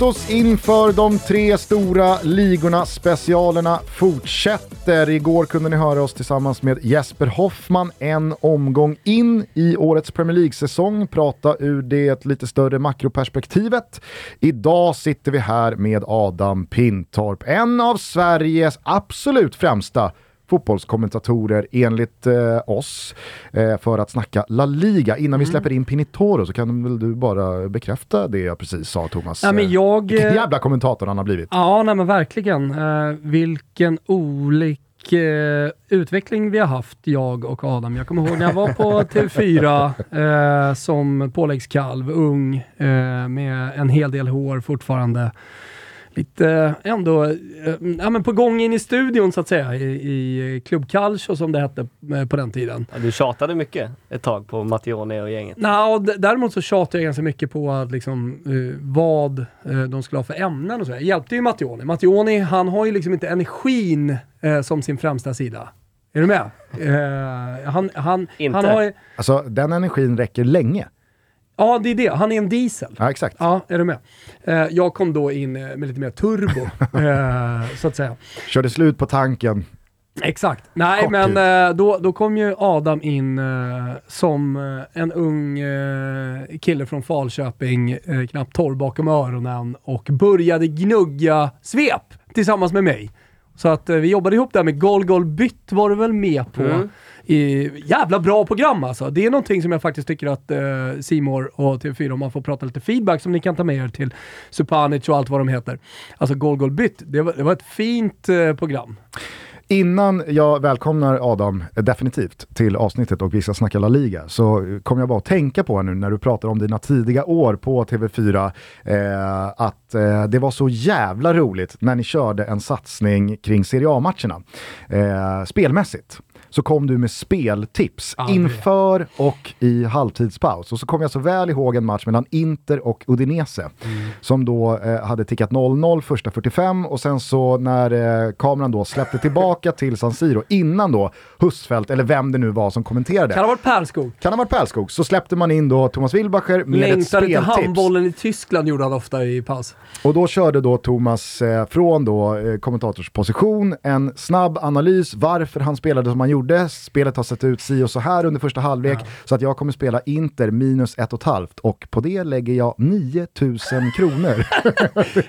Toto oss inför de tre stora ligorna. Specialerna fortsätter. Igår kunde ni höra oss tillsammans med Jesper Hoffman en omgång in i årets Premier League-säsong, prata ur det lite större makroperspektivet. Idag sitter vi här med Adam Pintorp, en av Sveriges absolut främsta fotbollskommentatorer enligt eh, oss eh, för att snacka La Liga. Innan mm. vi släpper in Pinitoro så kan väl du bara bekräfta det jag precis sa Thomas? Ja, men jag, Vilken eh, jävla kommentator han har blivit. Ja, nej, men verkligen. Uh, vilken olik utveckling vi har haft, jag och Adam. Jag kommer ihåg när jag var på TV4 eh, som påläggskalv, ung, eh, med en hel del hår fortfarande lite ändå, eh, ja men på gång in i studion så att säga, i, i Club Calcio som det hette eh, på den tiden. Ja, du tjatade mycket ett tag på Mattione och gänget. Nah, däremot så tjatade jag ganska mycket på att liksom, uh, vad uh, de skulle ha för ämnen och så. Jag hjälpte ju Mattione. Mattione, han har ju liksom inte energin uh, som sin främsta sida. Är du med? han, han, inte? Han har, alltså den energin räcker länge. Ja, det är det. Han är en diesel. Ja, exakt. Ja, är du med? Eh, jag kom då in eh, med lite mer turbo, eh, så att säga. Körde slut på tanken. Exakt. Nej, Kort men då, då kom ju Adam in som en ung kille från Falköping, knappt torr bakom öronen och började gnugga svep tillsammans med mig. Så att vi jobbade ihop där med Gol Gol Bytt var du väl med på. Mm jävla bra program alltså. Det är någonting som jag faktiskt tycker att eh, Simor uh, och TV4, om man får prata lite feedback som ni kan ta med er till Supanic och allt vad de heter. Alltså Golgolbytt, Bytt, det var, det var ett fint eh, program. Innan jag välkomnar Adam eh, definitivt till avsnittet och vi ska snacka La Liga så kommer jag bara att tänka på nu när du pratar om dina tidiga år på TV4 eh, att eh, det var så jävla roligt när ni körde en satsning kring Serie A-matcherna eh, spelmässigt så kom du med speltips ah, inför och i halvtidspaus. Och så kom jag så väl ihåg en match mellan Inter och Udinese mm. som då eh, hade tickat 0-0 första 45 och sen så när eh, kameran då släppte tillbaka till San Siro innan då Husfeldt, eller vem det nu var som kommenterade. Kan ha varit Pärlskog. Kan ha varit Pärlskog. Så släppte man in då Thomas Wilbacher med Längtade ett speltips. Längtade till handbollen i Tyskland gjorde han ofta i paus. Och då körde då Thomas eh, från då eh, kommentatorsposition en snabb analys varför han spelade som han gjorde gjorde, spelet har sett ut si och så här under första halvlek, ja. så att jag kommer spela Inter minus ett och ett halvt och på det lägger jag 9000 kronor.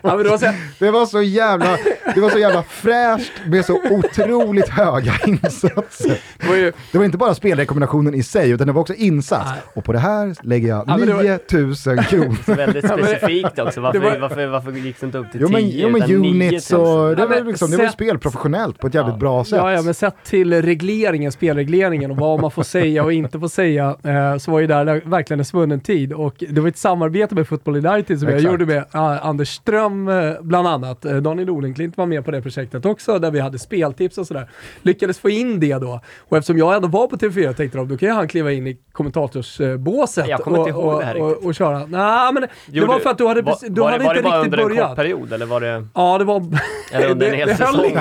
ja, det, var så... det, var så jävla, det var så jävla fräscht med så otroligt höga insatser. Det var, ju... det var inte bara spelrekommendationen i sig, utan det var också insats. Nej. Och på det här lägger jag ja, 9000 var... kronor. väldigt specifikt också, varför, var... varför, varför gick det inte upp till 10? Jo men, jo, men units och, det var, liksom, det var spel professionellt på ett jävligt bra sätt. Ja, ja, men sett till reglering regleringen, spelregleringen och vad man får säga och inte får säga, eh, så var ju där verkligen en svunnen tid. Och det var ett samarbete med Football United som Exakt. jag gjorde med eh, Anders Ström eh, bland annat. Eh, Daniel Olenklint var med på det projektet också, där vi hade speltips och sådär. Lyckades få in det då. Och eftersom jag ändå var på TV4 tänkte de, då kan han kliva in i kommentatorsbåset jag kommer och, inte ihåg det här och, och, och köra. Nej, men det var för att du hade, var, du var hade det, var inte det bara riktigt under börjat. en kort period eller var det... Ja, det var... Eller under en hel det, säsong?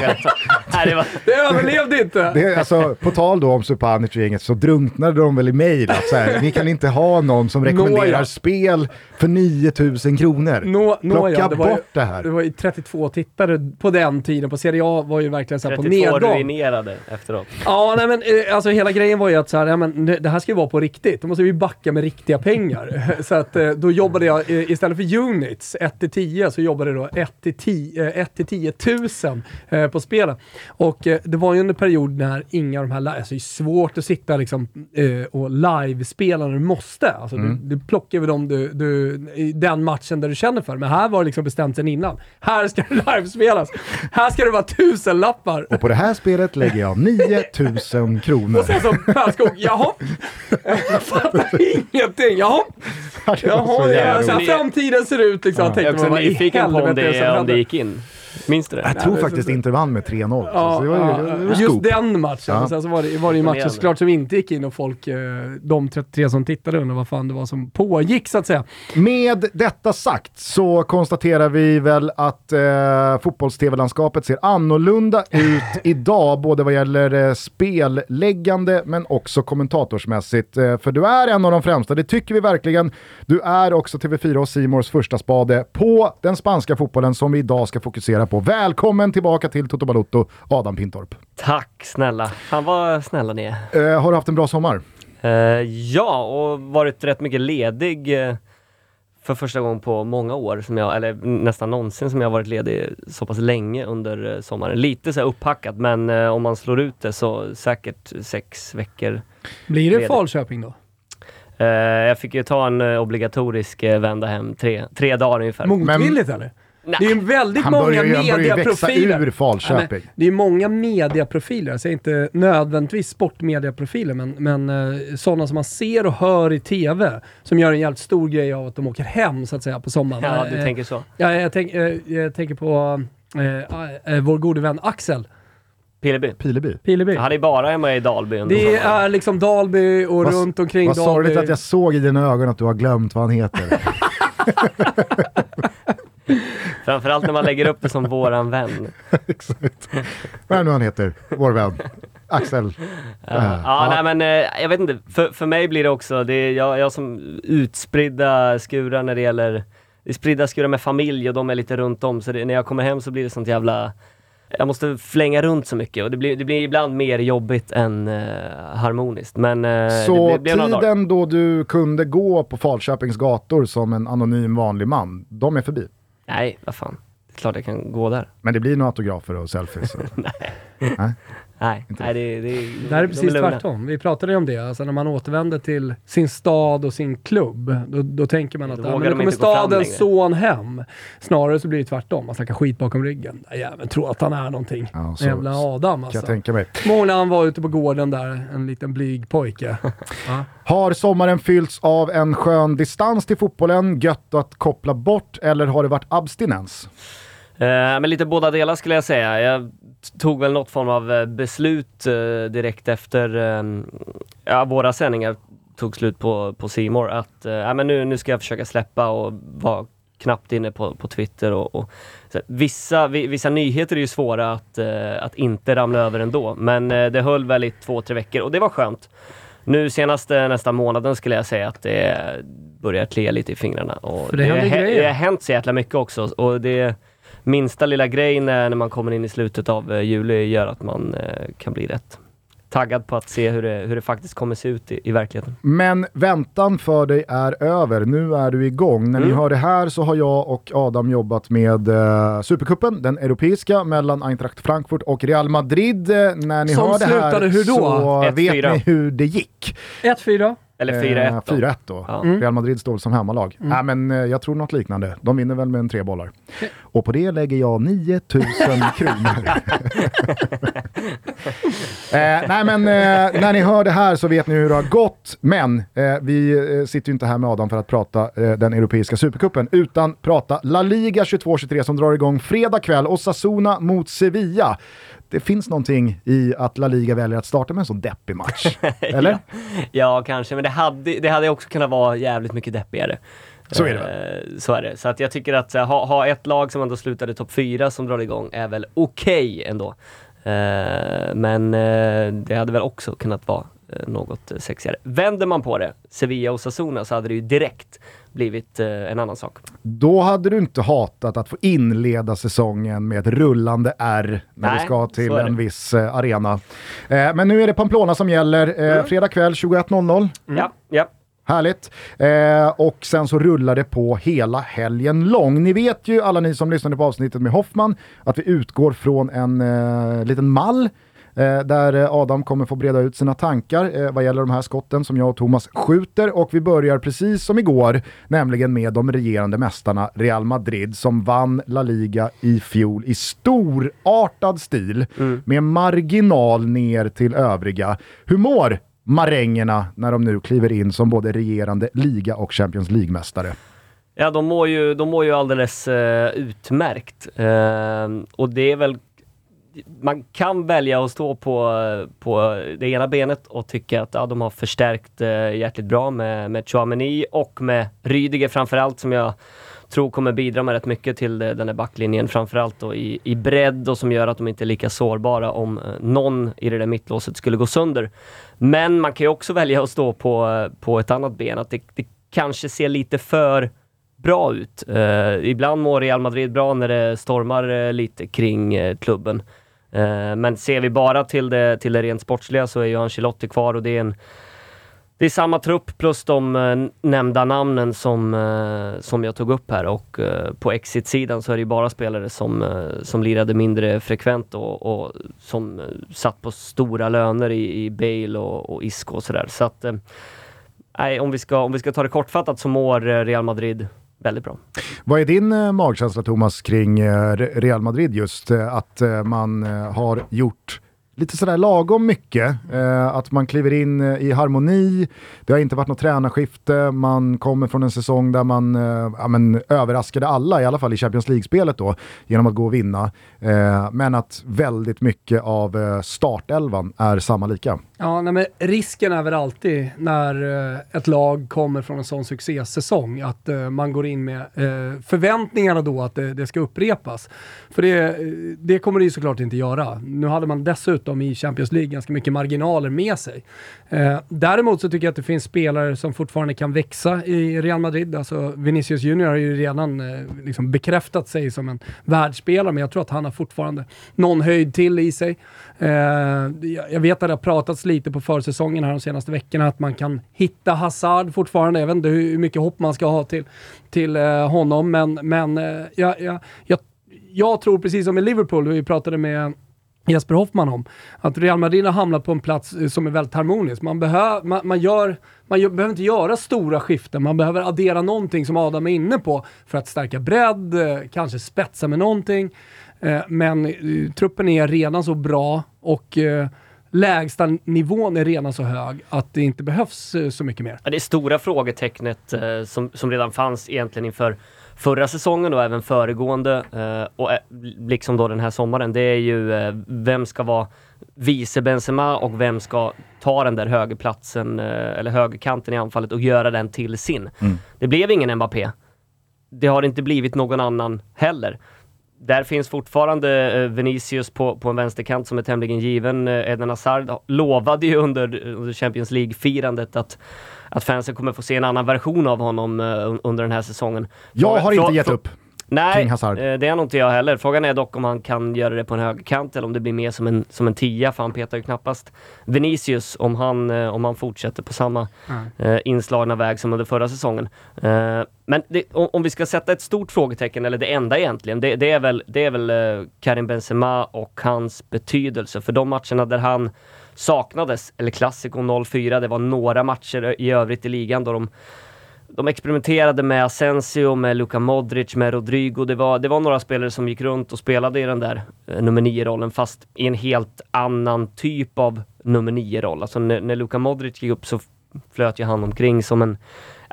Det, var... det överlevde inte. Det, alltså, på tal då om Supanic och gänget så drunknade de väl i mejl att så här, ni kan inte ha någon som rekommenderar Nå, ja. spel för 9000 kronor. Nå, nå, Plocka ja, det bort ju, det här. Det var ju 32 tittare på den tiden, på Serie A var ju verkligen så här på nedgång. 32 ruinerade efteråt. Ja, nej men eh, alltså hela grejen var ju att så här, ja, men, det, här ska ju vara på riktigt. Då måste vi backa med riktiga pengar. så att eh, då jobbade jag, eh, istället för units, 1 10, så jobbade jag då 1 10, 1 10 000 på spelen. Och det var ju under period när inga av de här, alltså det är svårt att sitta liksom och live-spela när du måste. Alltså mm. du, du plockar över dem du, du i den matchen där du känner för. Men här var det liksom bestämt sen innan. Här ska det livespelas. Här ska det vara tusen lappar. Och på det här spelet lägger jag 9000 kronor. Och sen så Pärlskog, jaha. Jag fattar ingenting. Jaha. Jaha, ja, så här framtiden ser ut liksom. Ja. Jag är också nyfiken på om det, om det gick in. Minns du det? Jag tror faktiskt Inter vann med 3-0. Ja, ja, just den matchen. Ja. Och sen så var det, var det ju matcher Imponerande. såklart som inte gick in och folk, eh, de 33 som tittade undrar vad fan det var som pågick så att säga. Med detta sagt så konstaterar vi väl att eh, fotbolls-tv-landskapet ser annorlunda ut idag, både vad gäller eh, spelläggande men också kommentatorsmässigt. Eh, för du är en av de främsta, det tycker vi verkligen. Du är också TV4 och Simors första spade på den spanska fotbollen som vi idag ska fokusera på. Välkommen tillbaka till Toto Balotto, Adam Pintorp. Tack snälla. Fan vad snälla ni är. Eh, har du haft en bra sommar? Eh, ja, och varit rätt mycket ledig eh, för första gången på många år, som jag, eller nästan någonsin som jag har varit ledig så pass länge under eh, sommaren. Lite så här upphackat, men eh, om man slår ut det så säkert sex veckor. Blir det Ledig. Falköping då? Eh, jag fick ju ta en obligatorisk vända hem, tre, tre dagar ungefär. Motvilligt eller? Nej. Det är ju väldigt Han många börjar ju han börjar växa mediaprofiler. ur Falköping. Det är många mediaprofiler, säger inte nödvändigtvis sportmediaprofiler, men, men eh, sådana som man ser och hör i TV, som gör en jävligt stor grej av att de åker hem så att säga på sommaren. Ja, du tänker så. Ja, jag, tänk, eh, jag tänker på eh, eh, vår gode vän Axel Pileby. Pileby. Pileby. Han är bara hemma i Dalby Det är liksom Dalby och Vad- runt omkring Vad Dalby. sorgligt att jag såg i dina ögon att du har glömt vad han heter. Framförallt när man lägger upp det som våran vän. Exakt. Vad nu han heter? Vår vän. Axel. Ja, Äh, ja, nej men eh, jag vet inte, för, för mig blir det också, det är, jag, jag som utspridda skurar när det gäller, det är spridda skurar med familj och de är lite runt om så det, när jag kommer hem så blir det sånt jävla, jag måste flänga runt så mycket och det blir, det blir ibland mer jobbigt än eh, harmoniskt. Men eh, Så tiden då du kunde gå på Falköpings gator som en anonym vanlig man, de är förbi. Nej, vad fan. Det är klart jag kan gå där. Men det blir några autografer och selfies. Nej. Nej. Nej, Inte nej det, det, Det här är de precis lugna. tvärtom. Vi pratade ju om det, alltså när man återvänder till sin stad och sin klubb, då, då tänker man att Då ja, men nu kommer stadens son hem. Snarare så blir det tvärtom, man snackar skit bakom ryggen. Den jäveln tror att han är någonting. Ja, så- Jävla Adam Kan alltså. jag tänka mig. Många han var ute på gården där, en liten blyg pojke. ja. Har sommaren fyllts av en skön distans till fotbollen, gött att koppla bort eller har det varit abstinens? Eh, men lite båda delar skulle jag säga. Jag tog väl något form av eh, beslut eh, direkt efter eh, ja, våra sändningar tog slut på, på More att ja, men nu, nu ska jag försöka släppa och vara knappt inne på, på Twitter. Och, och, vissa, vi, vissa nyheter är ju svåra att, eh, att inte ramla över ändå, men eh, det höll väl i två, tre veckor och det var skönt. Nu senaste nästa månaden skulle jag säga att det börjar klia lite i fingrarna. Och För det grejer. det har hänt så jäkla mycket också. Och det minsta lilla grejen när, när man kommer in i slutet av eh, juli gör att man eh, kan bli rätt taggad på att se hur det, hur det faktiskt kommer se ut i, i verkligheten. Men väntan för dig är över. Nu är du igång. När ni Mm. hör det här så har jag och Adam jobbat med uh, Supercupen, den europeiska, mellan Eintracht Frankfurt och Real Madrid. Eh, när ni Som hör det här slutade hur då? så 1-4. vet ni hur det gick. 1-4. Eller 4-1 Eh, då. 4-1 då. Ja. Mm. Real Madrid står som hemmalag. Nej, men eh, jag tror något liknande. De vinner väl med en tre bollar. Och på det lägger jag 9000 kronor. eh, nej men eh, när ni hör det här så vet ni hur det har gått. Men eh, vi eh, sitter ju inte här med Adam för att prata den europeiska supercupen utan prata La Liga 22-23 som drar igång fredag kväll. Osasuna mot Sevilla. Det finns någonting i att La Liga väljer att starta med en sån deppig match. Eller? Ja, kanske, men det hade, det hade också kunnat vara jävligt mycket deppigare. Så är det Eh, Så är det. Så att jag tycker att ha, ha ett lag som ändå slutade topp fyra som drar igång är väl okej ändå. Eh, Men eh, det hade väl också kunnat vara något sexigare. Vänder man på det, Sevilla och Sasuna, så hade det ju direkt blivit eh, en annan sak. Då hade du inte hatat att få inleda säsongen med ett rullande R när Nej, vi ska till en viss eh, arena. Eh, men nu är det Pamplona som gäller. Mm. Fredag kväll 21.00. Ja, ja. Härligt. Eh, och sen så rullar det på hela helgen lång. Ni vet ju, alla ni som lyssnade på avsnittet med Hoffman, att vi utgår från en eh, liten mall där eh, Adam kommer få breda ut sina tankar eh, vad gäller de här skotten som jag och Thomas skjuter. Och vi börjar precis som igår, nämligen med de regerande mästarna Real Madrid som vann La Liga i fjol i storartad stil med marginal ner till övriga. Hur mår marängerna när de nu kliver in som både regerande liga och Champions League-mästare? Ja, de mår ju, de mår ju alldeles uh, utmärkt. Uh, och det är väl man kan välja att stå på, på det ena benet och tycka att ja, de har förstärkt eh, jäkligt bra med, med Chouameni och med Rydiger framförallt som jag tror kommer bidra med rätt mycket till eh, den här backlinjen, framförallt då i, i bredd och som gör att de inte är lika sårbara om eh, någon i det där mittlåset skulle gå sönder. Men man kan ju också välja att stå på, eh, på ett annat ben, att det, det kanske ser lite för bra ut. Uh, ibland mår Real Madrid bra när det stormar uh, lite kring uh, klubben. Eh, men ser vi bara till det, till det rent sportsliga så är ju Ancelotti kvar och det är en det är samma trupp plus de eh, nämnda namnen som, eh, som jag tog upp här och eh, på exit-sidan så är det ju bara spelare som, eh, som lirade mindre frekvent och, och som eh, satt på stora löner i, i Bale och, och Isco och sådär. Så att, nej, om, vi ska, om vi ska ta det kortfattat så mår Real Madrid väldigt bra. Vad är din eh, magkänsla Thomas kring eh, Real Madrid just eh, att man har gjort lite sådär lagom mycket. Eh, att man kliver in i harmoni, det har inte varit något tränarskifte, man kommer från en säsong där man eh, ja, men, överraskade alla, i alla fall i Champions League-spelet då, genom att gå och vinna. Eh, men att väldigt mycket av startelvan är samma lika. Ja, nej, men risken är väl alltid när eh, ett lag kommer från en sån succésäsong att eh, man går in med eh, förväntningarna då att det, det, ska upprepas. För det, eh, det kommer det ju såklart inte göra. Nu hade man dessutom i Champions League ganska mycket marginaler med sig. Eh, däremot så tycker jag att det finns spelare som fortfarande kan växa i Real Madrid. Alltså Vinicius Junior har ju redan eh, liksom bekräftat sig som en världsspelare, men jag tror att han har fortfarande någon höjd till i sig. Eh, jag vet att det har pratats lite på försäsongen här de senaste veckorna att man kan hitta Hazard fortfarande. Jag vet inte hur mycket hopp man ska ha till, till eh, honom, men, men eh, jag, jag, jag, jag tror precis som i Liverpool, vi pratade med Jesper Hoffman om. Att Real Madrid har hamnat på en plats som är väldigt harmonisk. Man, behö, man, man, gör, man gör, behöver inte göra stora skiften, man behöver addera någonting som Adam är inne på för att stärka bredd, kanske spetsa med någonting. Men truppen är redan så bra och eh, lägsta nivån är redan så hög att det inte behövs så mycket mer. det stora frågetecknet som, som redan fanns egentligen inför förra säsongen och även föregående och liksom då den här sommaren, det är ju vem ska vara vice Benzema och vem ska ta den där högerplatsen eller högerkanten i anfallet och göra den till sin. Mm. Det blev ingen Mbappé. Det har inte blivit någon annan heller där finns fortfarande eh, Vinicius på, på en vänsterkant som är tämligen given. Eh, Eden Hazard lovade ju under, under Champions League-firandet att, att fansen kommer få se en annan version av honom uh, under den här säsongen. Jag har inte gett upp. Nej, eh, det är nog inte jag heller. Frågan är dock om han kan göra det på en högerkant eller om det blir mer som en, som en tia, för han petar ju knappast Vinicius om han, eh, om han fortsätter på samma mm. inslagna väg som under förra säsongen. Men det, om, vi ska sätta ett stort frågetecken, eller det enda egentligen, det, det är väl, det är väl Karim Benzema och hans betydelse. För de matcherna där han saknades, eller Clasico 04, det var några matcher i övrigt i ligan då de de experimenterade med Asensio, med Luka Modric, med Rodrigo. Det var, det var några spelare som gick runt och spelade i den där eh, nummer 9-rollen, fast i en helt annan typ av nummer 9-roll. Alltså när, när Luka Modric gick upp så flöt ju han omkring som en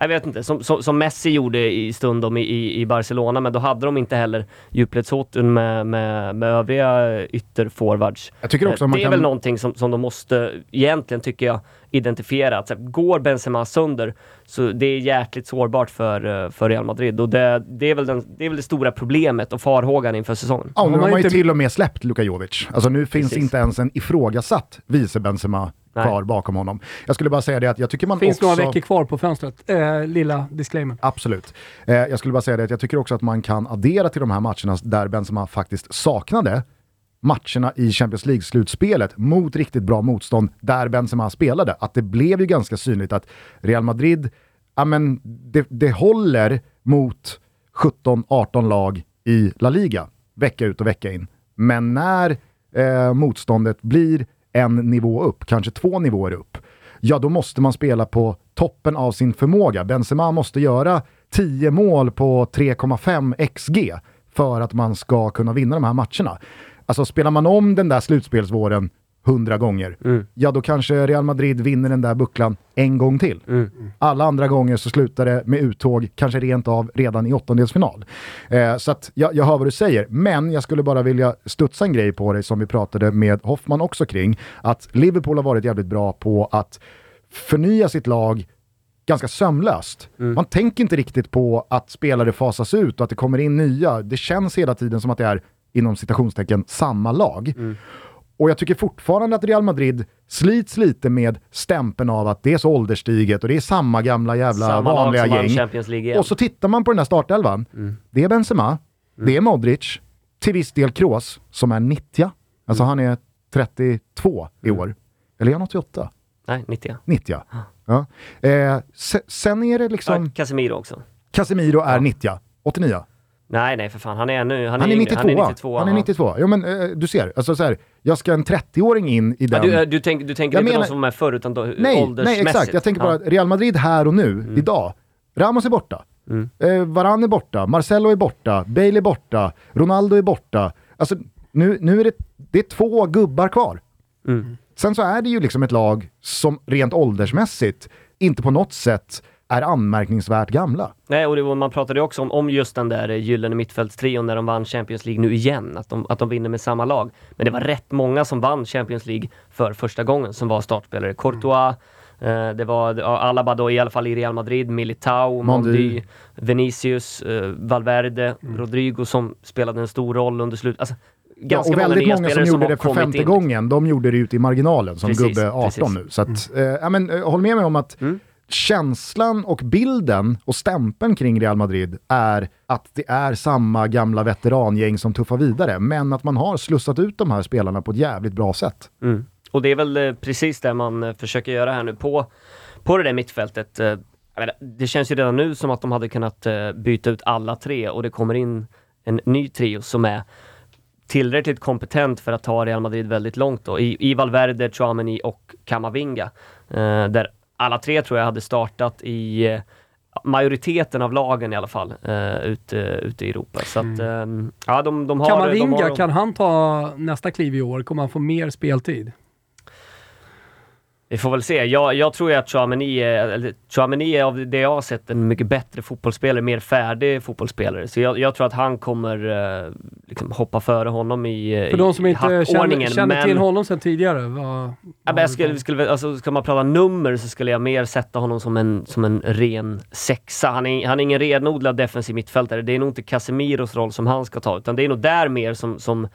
jag vet inte, som, som, som Messi gjorde i stundom i, i, Barcelona, men då hade de inte heller djupledshotun med, med, med övriga ytterforwards. Jag tycker också det är kan... väl någonting som, som de måste, egentligen tycker jag, identifiera. Att, går Benzema sönder, så det är jäkligt sårbart för, eh, för Real Madrid. Och det, det, är väl den, det är väl det stora problemet och farhågan inför säsongen. Ja, nu har man ju till och med släppt Luka Jovic. Alltså nu finns Precis. inte ens en ifrågasatt vice Benzema kvar bakom honom. Jag skulle bara säga det att jag tycker man Finns också... några veckor kvar på fönstret, eh, lilla disclaimer. Absolut. Eh, jag skulle bara säga det att jag tycker också att man kan addera till de här matcherna där Benzema faktiskt saknade matcherna i Champions League-slutspelet mot riktigt bra motstånd där Benzema spelade. Att det blev ju ganska synligt att Real Madrid, ja men det, det håller mot 17-18 lag i La Liga vecka ut och vecka in. Men när eh, motståndet blir en nivå upp, kanske två nivåer upp, ja då måste man spela på toppen av sin förmåga. Benzema måste göra 10 mål på 3,5 XG för att man ska kunna vinna de här matcherna. Alltså spelar man om den där slutspelsvåren hundra gånger, Mm. ja då kanske Real Madrid vinner den där bucklan en gång till. Mm. Alla andra gånger så slutar det med uttåg, kanske rent av redan i åttondelsfinal. Eh, så att jag, jag hör vad du säger, men jag skulle bara vilja studsa en grej på dig som vi pratade med Hoffman också kring. Att Liverpool har varit jävligt bra på att förnya sitt lag ganska sömlöst. Man tänker inte riktigt på att spelare fasas ut och att det kommer in nya. Det känns hela tiden som att det är, inom citationstecken, samma lag. Och jag tycker fortfarande att Real Madrid slits lite med stämpeln av att det är så ålderstiget och det är samma gamla jävla Samma vanliga gäng. Och så tittar man på den där startelvan. Det är Benzema, det är Modric, till viss del Kroos som är 90. Alltså han är 32 i år. Eller är han 88? Nej, 90. 90 ja. Eh, se, sen är det liksom... Ja, Casemiro också. Casemiro är 90 89 Nej, nej för fan. Han är ännu... Han, han är yngre. 92. Han är 92. Han är ja. 92. Jo men eh, du ser, alltså så här, jag ska en 30-åring in i Ja, den... du, du, tänk, du tänker Jag inte menar- de som är förr, utan då, nej, nej åldersmässigt? exakt. Jag tänker bara Ja. att Real Madrid här och nu, idag. Ramos är borta. Mm. Eh, Varane är borta. Marcelo är borta. Bale är borta. Ronaldo är borta. Alltså, nu, nu är det, det är två gubbar kvar. Mm. Sen så är det ju liksom ett lag som rent åldersmässigt inte på något sätt är anmärkningsvärt gamla. Nej, och det, var- man pratade också om, om just den där eh, gyllene mittfältstrion när de vann Champions League nu igen, att de, att de vinner med samma lag. Men det var rätt många som vann Champions League för första gången som var startspelare. Courtois, eh, det var ja, Alaba då i alla fall i Real Madrid, Militao, Mondi. Mondi, Vinicius, eh, Valverde, Rodrigo som spelade en stor roll under slutet. Alltså, Ja, ganska och många väldigt nya många som gjorde det för femte in. gången, de gjorde det ute i marginalen som Precis, gubbe 18 precis. nu. Så att, eh, ja, men, eh, håll med mig om att Mm känslan och bilden och stämpeln kring Real Madrid är att det är samma gamla veterangäng som tuffar vidare, men att man har slussat ut de här spelarna på ett jävligt bra sätt. Mm. Och det är väl eh, precis det man eh, försöker göra här nu på, på det där mittfältet. Eh, det känns ju redan nu som att de hade kunnat byta ut alla tre och det kommer in en ny trio som är tillräckligt kompetent för att ta Real Madrid väldigt långt då. I, i Valverde, Chouameni och Kamavinga. Eh, där alla tre tror jag hade startat i eh, majoriteten av lagen i alla fall eh, ute, ute i Europa. Så att, eh, ja, de, de har... de Kamavinga, har, kan han ta nästa kliv i år? Kommer han få mer speltid? Vi får väl se. Jag, jag tror ju att Chouameni är, Chouameni är av det jag har sett en mycket bättre fotbollsspelare, mer färdig fotbollsspelare. Så jag, jag tror att han kommer eh, liksom hoppa före honom i, eh, För de som inte känner, känner Men- till honom sedan tidigare, vad... Vad jag skulle, skulle, alltså, ska man prata nummer så skulle jag mer sätta honom som en, som en ren sexa. Han är, han är ingen renodlad defensiv mittfältare. Det är nog inte Casemiros roll som han ska ta, utan det är nog där mer som, som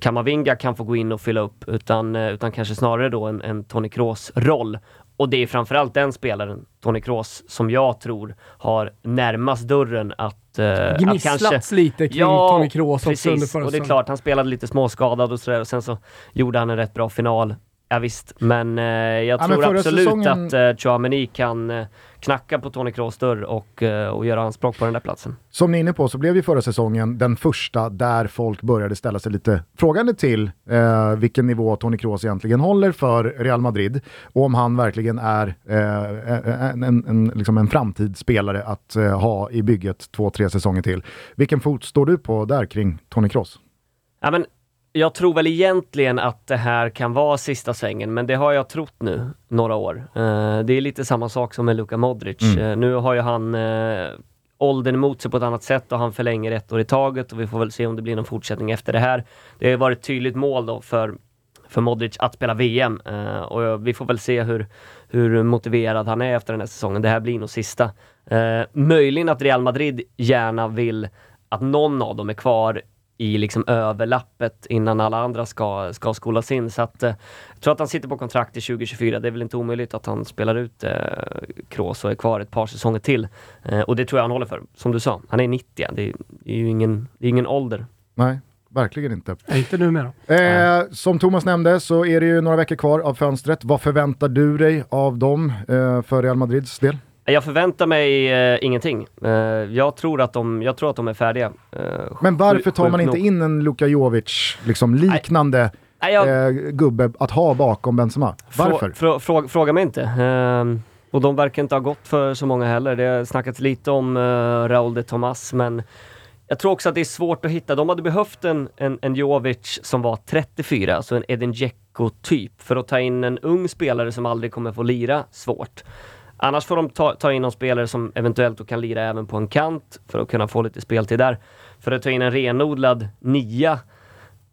Kamavinga kan få gå in och fylla upp, utan, eh, utan kanske snarare då en, en Toni Kroos roll. Och det är framförallt den spelaren, Toni Kroos, som jag tror har närmast dörren att, eh, att Gnisslats kanske lite kring Toni Kroos också under precis. förra Och det är klart, han spelade lite småskadad och sådär och sen så gjorde han en rätt bra final. Ja, visst, men eh, jag Ja, men tror förra absolut säsongen- att eh, Chouameni kan eh, knacka på Toni Kroos dörr och, eh, och göra anspråk på den där platsen. Som ni är inne på så blev ju förra säsongen den första där folk började ställa sig lite frågande till eh, vilken nivå Toni Kroos egentligen håller för Real Madrid och om han verkligen är eh, en, en, en, liksom en framtidsspelare att eh, ha i bygget två, tre säsonger till. Vilken fot står du på där kring Toni Kroos? Ja, men jag tror väl egentligen att det här kan vara sista svängen, men det har jag trott nu några år. Eh, det är lite samma sak som med Luka Modric. Mm. Eh, nu har ju han eh, åldern emot sig på ett annat sätt och han förlänger ett år i taget och vi får väl se om det blir någon fortsättning efter det här. Det har varit ett tydligt mål då för, för Modric att spela VM eh, och vi får väl se hur, hur motiverad han är efter den här säsongen. Det här blir nog sista. Möjligen att Real Madrid gärna vill att någon av dem är kvar i liksom överlappet innan alla andra ska, ska skolas in. Så att, eh, jag tror att han sitter på kontrakt till 2024. Det är väl inte omöjligt att han spelar ut eh, Kroos och är kvar ett par säsonger till. Eh, och det tror jag han håller för. Som du sa, han är 90. Det är, det är ju ingen, det är ingen ålder. Nej, verkligen inte. Nej, inte numera. Eh, som Thomas nämnde så är det ju några veckor kvar av fönstret. Vad förväntar du dig av dem eh, för Real Madrids del? Jag förväntar mig eh, ingenting. Eh, jag, tror att de, jag tror att de är färdiga. Eh, Men varför tar man inte in en Luka Jovic, liksom liknande Nej, jag, eh, gubbe att ha bakom Benzema? Varför? Frå, frå, frå, fråga mig inte. Ehm, och de verkar inte ha gått för så många heller. Det har snackats lite om uh, Raúl de Tomas, men jag tror också att det är svårt att hitta. De hade behövt en, en, en Jovic som var 34, alltså en Edin Dzeko-typ, för att ta in en ung spelare som aldrig kommer få lira. Svårt. Annars får de ta, ta in någon spelare som eventuellt kan lira även på en kant för att kunna få lite speltid där. För att ta in en renodlad nia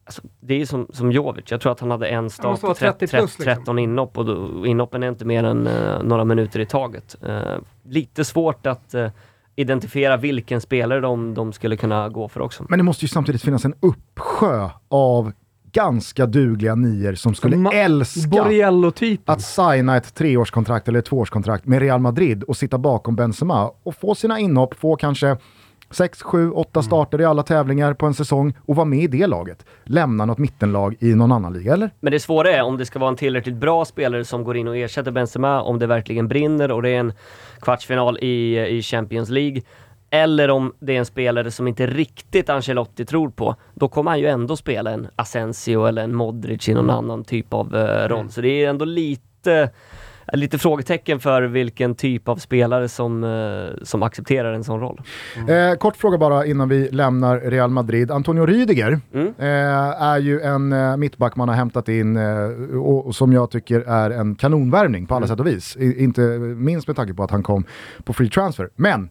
Alltså, det är som, som Jovic, jag tror att han hade en start på 30 plus, 13 liksom. inhopp och då, inhoppen är inte mer än uh, några minuter i taget. Uh, lite svårt att uh, identifiera vilken spelare de, de skulle kunna gå för också. Men det måste ju samtidigt finnas en uppsjö av ganska dugliga nior som skulle Ma älska att signa ett treårskontrakt eller ett tvåårskontrakt med Real Madrid och sitta bakom Benzema och få sina inhopp, få kanske 6, 7, 8 starter i alla tävlingar på en säsong och vara med i det laget. Lämna något mittenlag i någon annan liga, eller? Men det svåra är om det ska vara en tillräckligt bra spelare som går in och ersätter Benzema, om det verkligen brinner och det är en kvartsfinal i, i Champions League. Eller om det är en spelare som inte riktigt Ancelotti tror på. Då kommer han ju ändå spela en Asensio eller en Modric i någon annan typ av uh, roll. Mm. Så det är ändå lite lite frågetecken för vilken typ av spelare som, eh, som accepterar en sån roll. Mm. Eh, kort fråga bara innan vi lämnar Real Madrid. Antonio Rydiger mm. eh, är ju en eh, mittback man har hämtat in eh, och, och, som jag tycker är en kanonvärvning på alla mm. sätt och vis. I, inte minst med tanke på att han kom på free transfer. Men eh,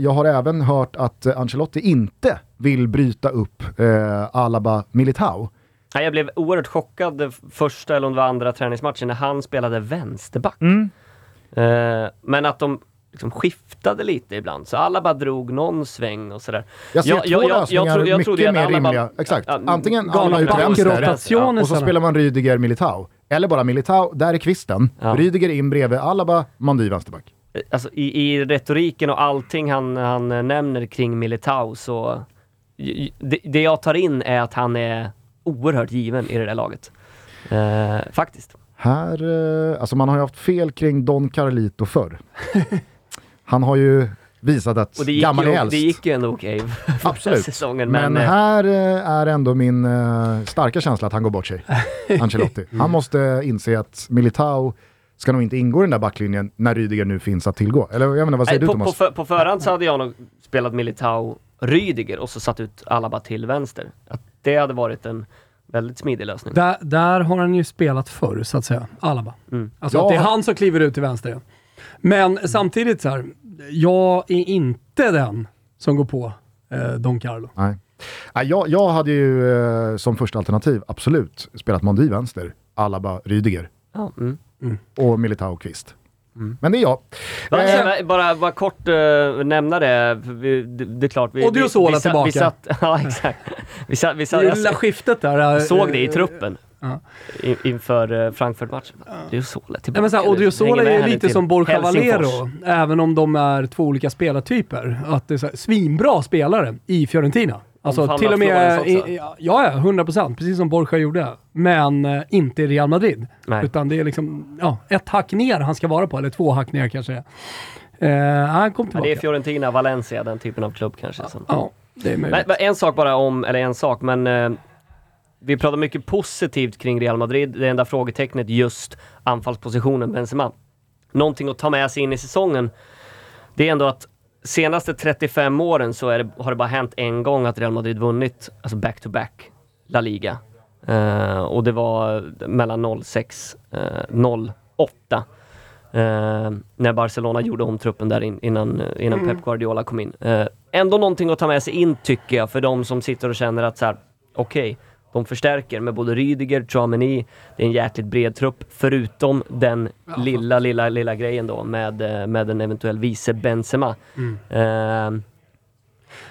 jag har även hört att Ancelotti inte vill bryta upp Alaba Militao. Jag blev oerhört chockad första eller om det var andra träningsmatchen när han spelade vänsterback. Mm. Men att de liksom skiftade lite ibland, så alla bara drog någon sväng och sådär. Jag ser jag, två jag, lösningar jag, jag, mycket mer rimliga. Bara, Exakt. Ja, Antingen alla ut vänster ja, och så spelar man Rydiger Militao. Eller bara Militao, där är kvisten. Ja. Rydiger in bredvid Alaba, Mandy vänsterback. Alltså i, i retoriken och allting han, han nämner kring Militao så... Det, det jag tar in är att han är oerhört given i det där laget. Eh, faktiskt. Här, eh, alltså man har ju haft fel kring Don Carlito förr. Han har ju visat att gammal är äldst. Det gick ju ändå okej okay Absolut. säsongen. Men, men eh, här eh, är ändå min starka känsla att han går bort sig, Ancelotti. Han måste inse att Militao ska nog inte ingå i den där backlinjen när Rydiger nu finns att tillgå. Eller jag menar, vad säger Nej, du på, Thomas? På, för, på förhand så hade jag nog spelat Militao Rydiger och så satt ut Alaba till vänster. Att det hade varit en väldigt smidig lösning. Där, där har han ju spelat förr, så att säga. Alaba. Mm. Alltså ja. att det är han som kliver ut till vänster. Men mm. samtidigt så här, jag är inte den som går på eh, Don Carlo. Nej. Jag, jag hade ju eh, som första alternativ absolut spelat Mondi vänster, Alaba, Rydiger. Ja. Mm. Mm. Och Militao Kvist. Mm. Men det är jag. Bara, eh, bara, bara kort uh, nämna det, vi, det, det, är klart. Vi, Odiozola tillbaka. Vi satt, ja, exakt. Vi satt, vi satt, det lilla skiftet där. såg det i truppen. Uh, in, inför uh, Frankfurt-matchen. Odiozola tillbaka. Ja, Odiozola är lite som Borja Valero, även om de är två olika spelartyper. Att det är så här, svinbra spelare i Fiorentina. Alltså till och med, i, ja, ja, 100 procent. Precis som Borja gjorde. Men eh, inte i Real Madrid. Nej. Utan det är liksom, ja, ett hack ner han ska vara på, eller två hack ner kanske. Eh, han kom tillbaka. Ja, det är Fiorentina, Valencia, den typen av klubb kanske. Som. Ja, det är möjligt. Men, en sak bara om, eller en sak, men eh, vi pratar mycket positivt kring Real Madrid. Det enda frågetecknet just anfallspositionen Benzema. Någonting att ta med sig in i säsongen, det är ändå att senaste 35 åren så det, har det bara hänt en gång att Real Madrid vunnit, alltså back-to-back, La Liga. Uh, och det var mellan 06 uh, 08. Uh, när Barcelona gjorde om truppen där in, innan, innan mm. Pep Guardiola kom in. Uh, ändå någonting att ta med sig in tycker jag, för de som sitter och känner att så här, okej, okay, de förstärker med både Rydiger, Chouameni, det är en jäkligt bred trupp, förutom den lilla, lilla, lilla grejen då med, eh, med en eventuell vice Benzema. Mm. Uh,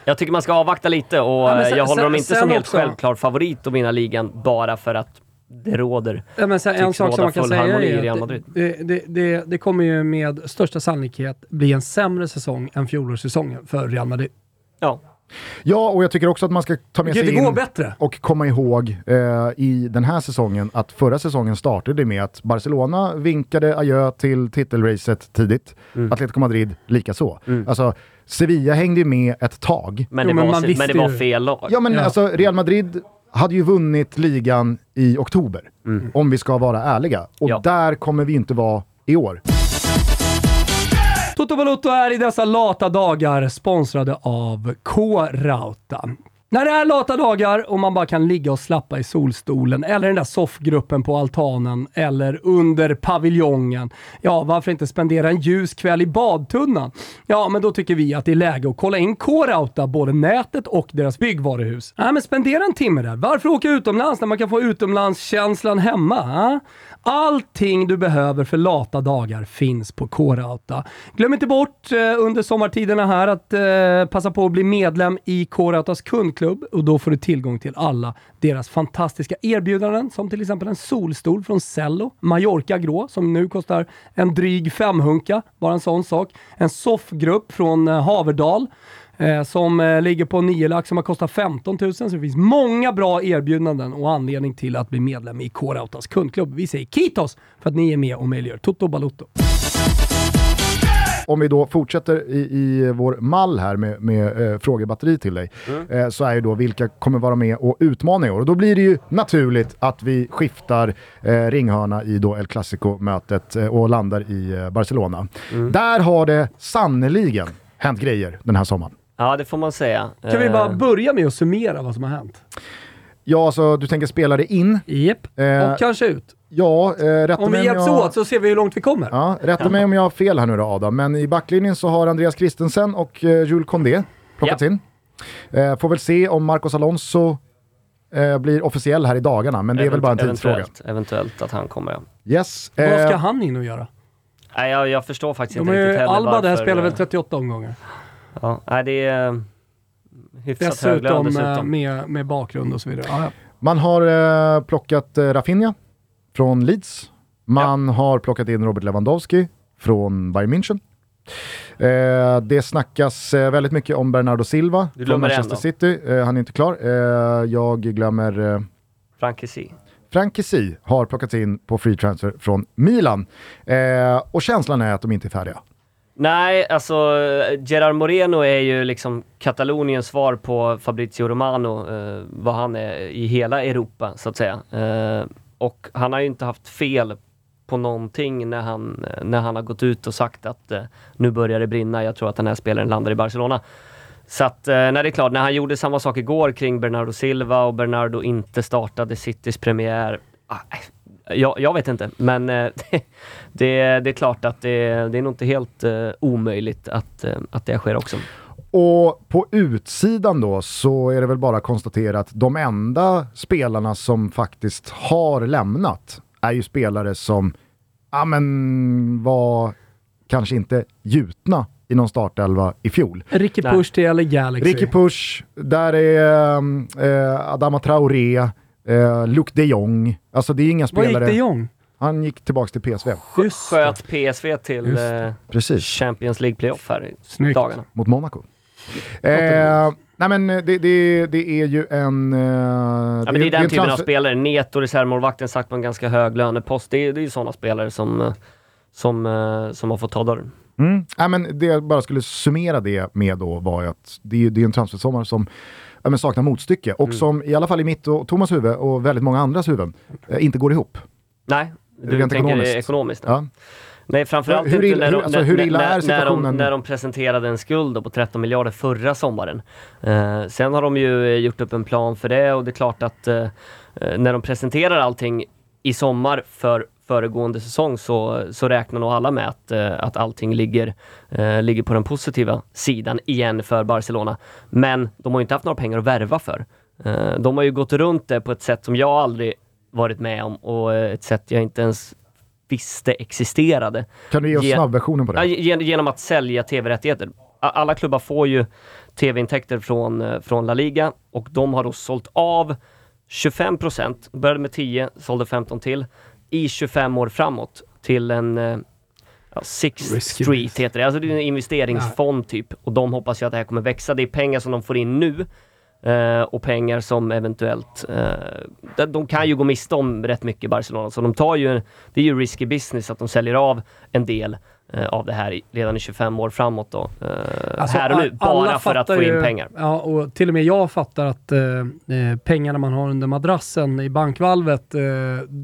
jag tycker man ska avvakta lite och ja, sen, jag håller dem inte som helt också. självklar favorit att vinna ligan bara för att det råder ja, men sen, En sak som man kan säga är att det, det, det, det, kommer ju med största sannolikhet bli en sämre säsong än fjolårssäsongen för Real Madrid. Ja, Ja, och jag tycker också att man ska ta med sig in bättre. och komma ihåg eh, i den här säsongen att förra säsongen startade med att Barcelona vinkade adjö till titelracet tidigt. Mm. Atletico Madrid likaså. Mm. Alltså, Sevilla hängde med ett tag. Men det, jo, var, men, men det var fel lag. Ja, men ja. alltså Real Madrid hade ju vunnit ligan i oktober, mm. om vi ska vara ärliga. Och ja. där kommer vi inte vara i år. Toto Balotto är i dessa lata dagar sponsrade av K-Rauta. När det är lata dagar och man bara kan ligga och slappa i solstolen eller den där soffgruppen på altanen eller under paviljongen. Ja, varför inte spendera en ljus kväll i badtunnan? Ja, men då tycker vi att det är läge att kolla in K-Rauta, både nätet och deras byggvaruhus. Nej, men spendera en timme där. Varför åka utomlands när man kan få utomlandskänslan hemma? Ja? Allting du behöver för lata dagar finns på K-Rauta. Glöm inte bort eh, under sommartiderna här att eh, passa på att bli medlem i K-Rautas kundklubb och då får du tillgång till alla deras fantastiska erbjudanden som till exempel en solstol från Cello, Mallorca grå som nu kostar en dryg femhunka, bara en sån sak. En soffgrupp från eh, Haverdal eh, som eh, ligger på 9 lax som har kostat 15 000. Så det finns många bra erbjudanden och anledning till att bli medlem i K-Rautas kundklubb. Vi säger Kitos för att ni är med och möjliggör Toto Balutto. Om vi då fortsätter i, i vår mall här med, med eh, frågebatteri till dig, eh, så är ju då vilka kommer vara med och utmana i år? Och då blir det ju naturligt att vi skiftar eh, ringhörna i då El Clasico-mötet eh, och landar i eh, Barcelona. Där har det sannoliken hänt grejer den här sommaren. Ja, det får man säga. Kan vi bara Eh, börja med att summera vad som har hänt? Ja, alltså du tänker spelare in? Japp. Eh, och kanske ut. Ja, eh, rätta Om vi mig hjälps jag... åt så ser vi hur långt vi kommer. Ja, rätta mig om jag har fel här nu då Adam, men i backlinjen så har Andreas Christensen och eh, Jules Condé plockats Ja. in. Eh, får väl se om Marcos Alonso eh, blir officiell här i dagarna, men det är väl bara en tidsfråga. Eventuellt, eventuellt att han kommer, ja. Yes. Vad ska Eh, han in och göra? Nej, jag, jag förstår faktiskt De inte riktigt heller Alba där varför, spelar väl eh, 38 omgångar. Ja, nej, det är eh, hyfsat hög lön Dessutom, eh, dessutom. med, med bakgrund och så vidare. Ja, ja. man har eh, plockat eh, Rafinha från Leeds. Man har plockat in Robert Lewandowski från Bayern München. Eh, det snackas eh, väldigt mycket om Bernardo Silva Du från Manchester. City. Eh, han är inte klar. Eh, jag glömmer eh, Frank Kessie. Frank Kessie har plockats in på free transfer från Milan. Eh, och känslan är att de inte är färdiga. Nej, alltså Gerard Moreno är ju liksom Kataloniens svar på Fabrizio Romano, eh, vad han är i hela Europa så att säga. Eh, och han har ju inte haft fel på någonting när han, eh, när han har gått ut och sagt att eh, nu börjar det brinna, jag tror att den här spelaren landar i Barcelona. Så att, eh, nej det är klart, när han gjorde samma sak igår kring Bernardo Silva och Bernardo inte startade Citys premiär. Ah, jag, jag vet inte, men eh, det, det, det är klart att det, det är nog inte helt eh, omöjligt att, eh, att det sker också. Och på utsidan då så är det väl bara att konstatera att de enda spelarna som faktiskt har lämnat är ju spelare som, ja men var kanske inte gjutna i någon startelva i fjol. Ricky Nej. Push till LA Galaxy. Ricky Push, där är eh, Adama Traoré, eh, Luke de Jong. Alltså det är inga Vad gick spelare. det Jong? Han gick tillbaka till PSV. Just det. Sköt PSV till eh, Precis, Champions League playoff här i Snyggt. dagarna. mot Monaco. Eh, nej men det, det, det är ju en... Eh, Ja, men det är den en typen av spelare. Neto, reservmålvakten, sagt på en ganska hög lönepost. Det är, det är ju sådana spelare som, eh, som, eh, som har fått ta dörren. Mm. Nej, men det jag bara skulle summera det med då var ju att det är, det är en transfersommar som ja, men saknar motstycke och Mm. som i alla fall i mitt och Thomas huvud och väldigt många andras huvuden eh, inte går ihop. Nej, du Rent tänker ekonomiskt. ekonomiskt. Ja. Nej, framförallt Hur inte när, hur- de, alltså, hur när, är när, de, när de presenterade en skuld på 13 miljarder förra sommaren. Eh, sen har de ju eh, gjort upp en plan för det och det är klart att eh, eh, när de presenterar allting i sommar för föregående säsong så, så räknar nog alla med att, eh, att allting ligger, eh, ligger på den positiva sidan igen för Barcelona. Men de har ju inte haft några pengar att värva för. Eh, de har ju gått runt det på ett sätt som jag aldrig varit med om och eh, ett sätt jag inte ens visste existerade. Kan du ge oss Ge- snabbversionen på det? Gen- genom att sälja tv-rättigheter. Alla klubbar får ju tv-intäkter från, eh, från La Liga och de har då sålt av 25 procent, började med 10, sålde 15 till, i 25 år framåt till en eh, ja, Sixth Risky Street heter det. Alltså det är en investeringsfond typ och de hoppas ju att det här kommer växa. Det är pengar som de får in nu eh, och pengar som eventuellt, eh, de, kan ju gå miste om rätt mycket i Barcelona så de tar ju, det är ju risky business att de säljer av en del av det här redan i 25 år framåt då. Eh, Alltså, här och nu, bara för att få in ju- pengar. Ja, och till och med jag fattar att eh, eh, pengarna man har under madrassen i bankvalvet, eh,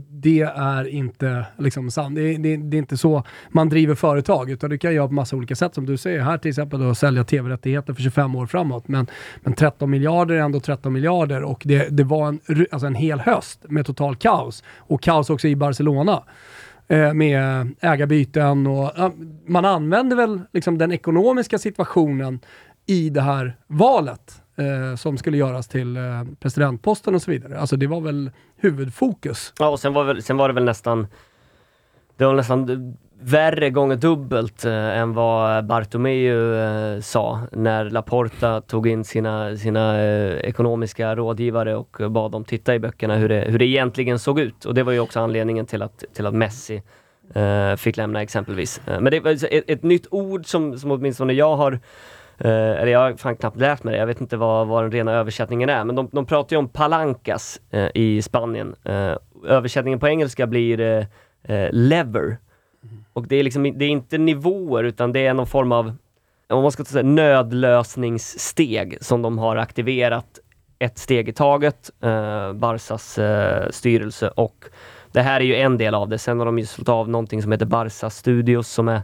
det är inte liksom sant. Det, det, det är inte så man driver företag, utan du kan göra på massa olika sätt. Som du säger här till exempel, då, sälja tv-rättigheter för 25 år framåt. Men, men 13 miljarder är ändå 13 miljarder och det, det var en, alltså en hel höst med total kaos. Och kaos också i Barcelona eh, med ägarbyten och ja, man använder väl liksom den ekonomiska situationen i det här valet eh, som skulle göras till eh, presidentposten och så vidare. Alltså det var väl huvudfokus. Ja, och sen var, väl, sen var det väl nästan det var nästan värre gånger dubbelt eh, än vad Bartomeu eh, sa när Laporta tog in sina, sina eh, ekonomiska rådgivare och bad dem titta i böckerna hur det, hur det egentligen såg ut. Och det var ju också anledningen till att, till att Messi eh, fick lämna exempelvis. Eh, men det var ett, ett nytt ord som, som åtminstone jag har eh, eller jag har fan knappt lärt mig det, jag vet inte vad, vad den rena översättningen är. Men de, de pratar ju om palancas i Spanien. Översättningen på engelska blir lever. Och det är liksom det är inte nivåer utan det är någon form av, om man ska säga nödlösningssteg som de har aktiverat ett steg i taget, eh, Barsas eh, styrelse och det här är ju en del av det. Sen har de ju slått av någonting som heter Barsa Studios som är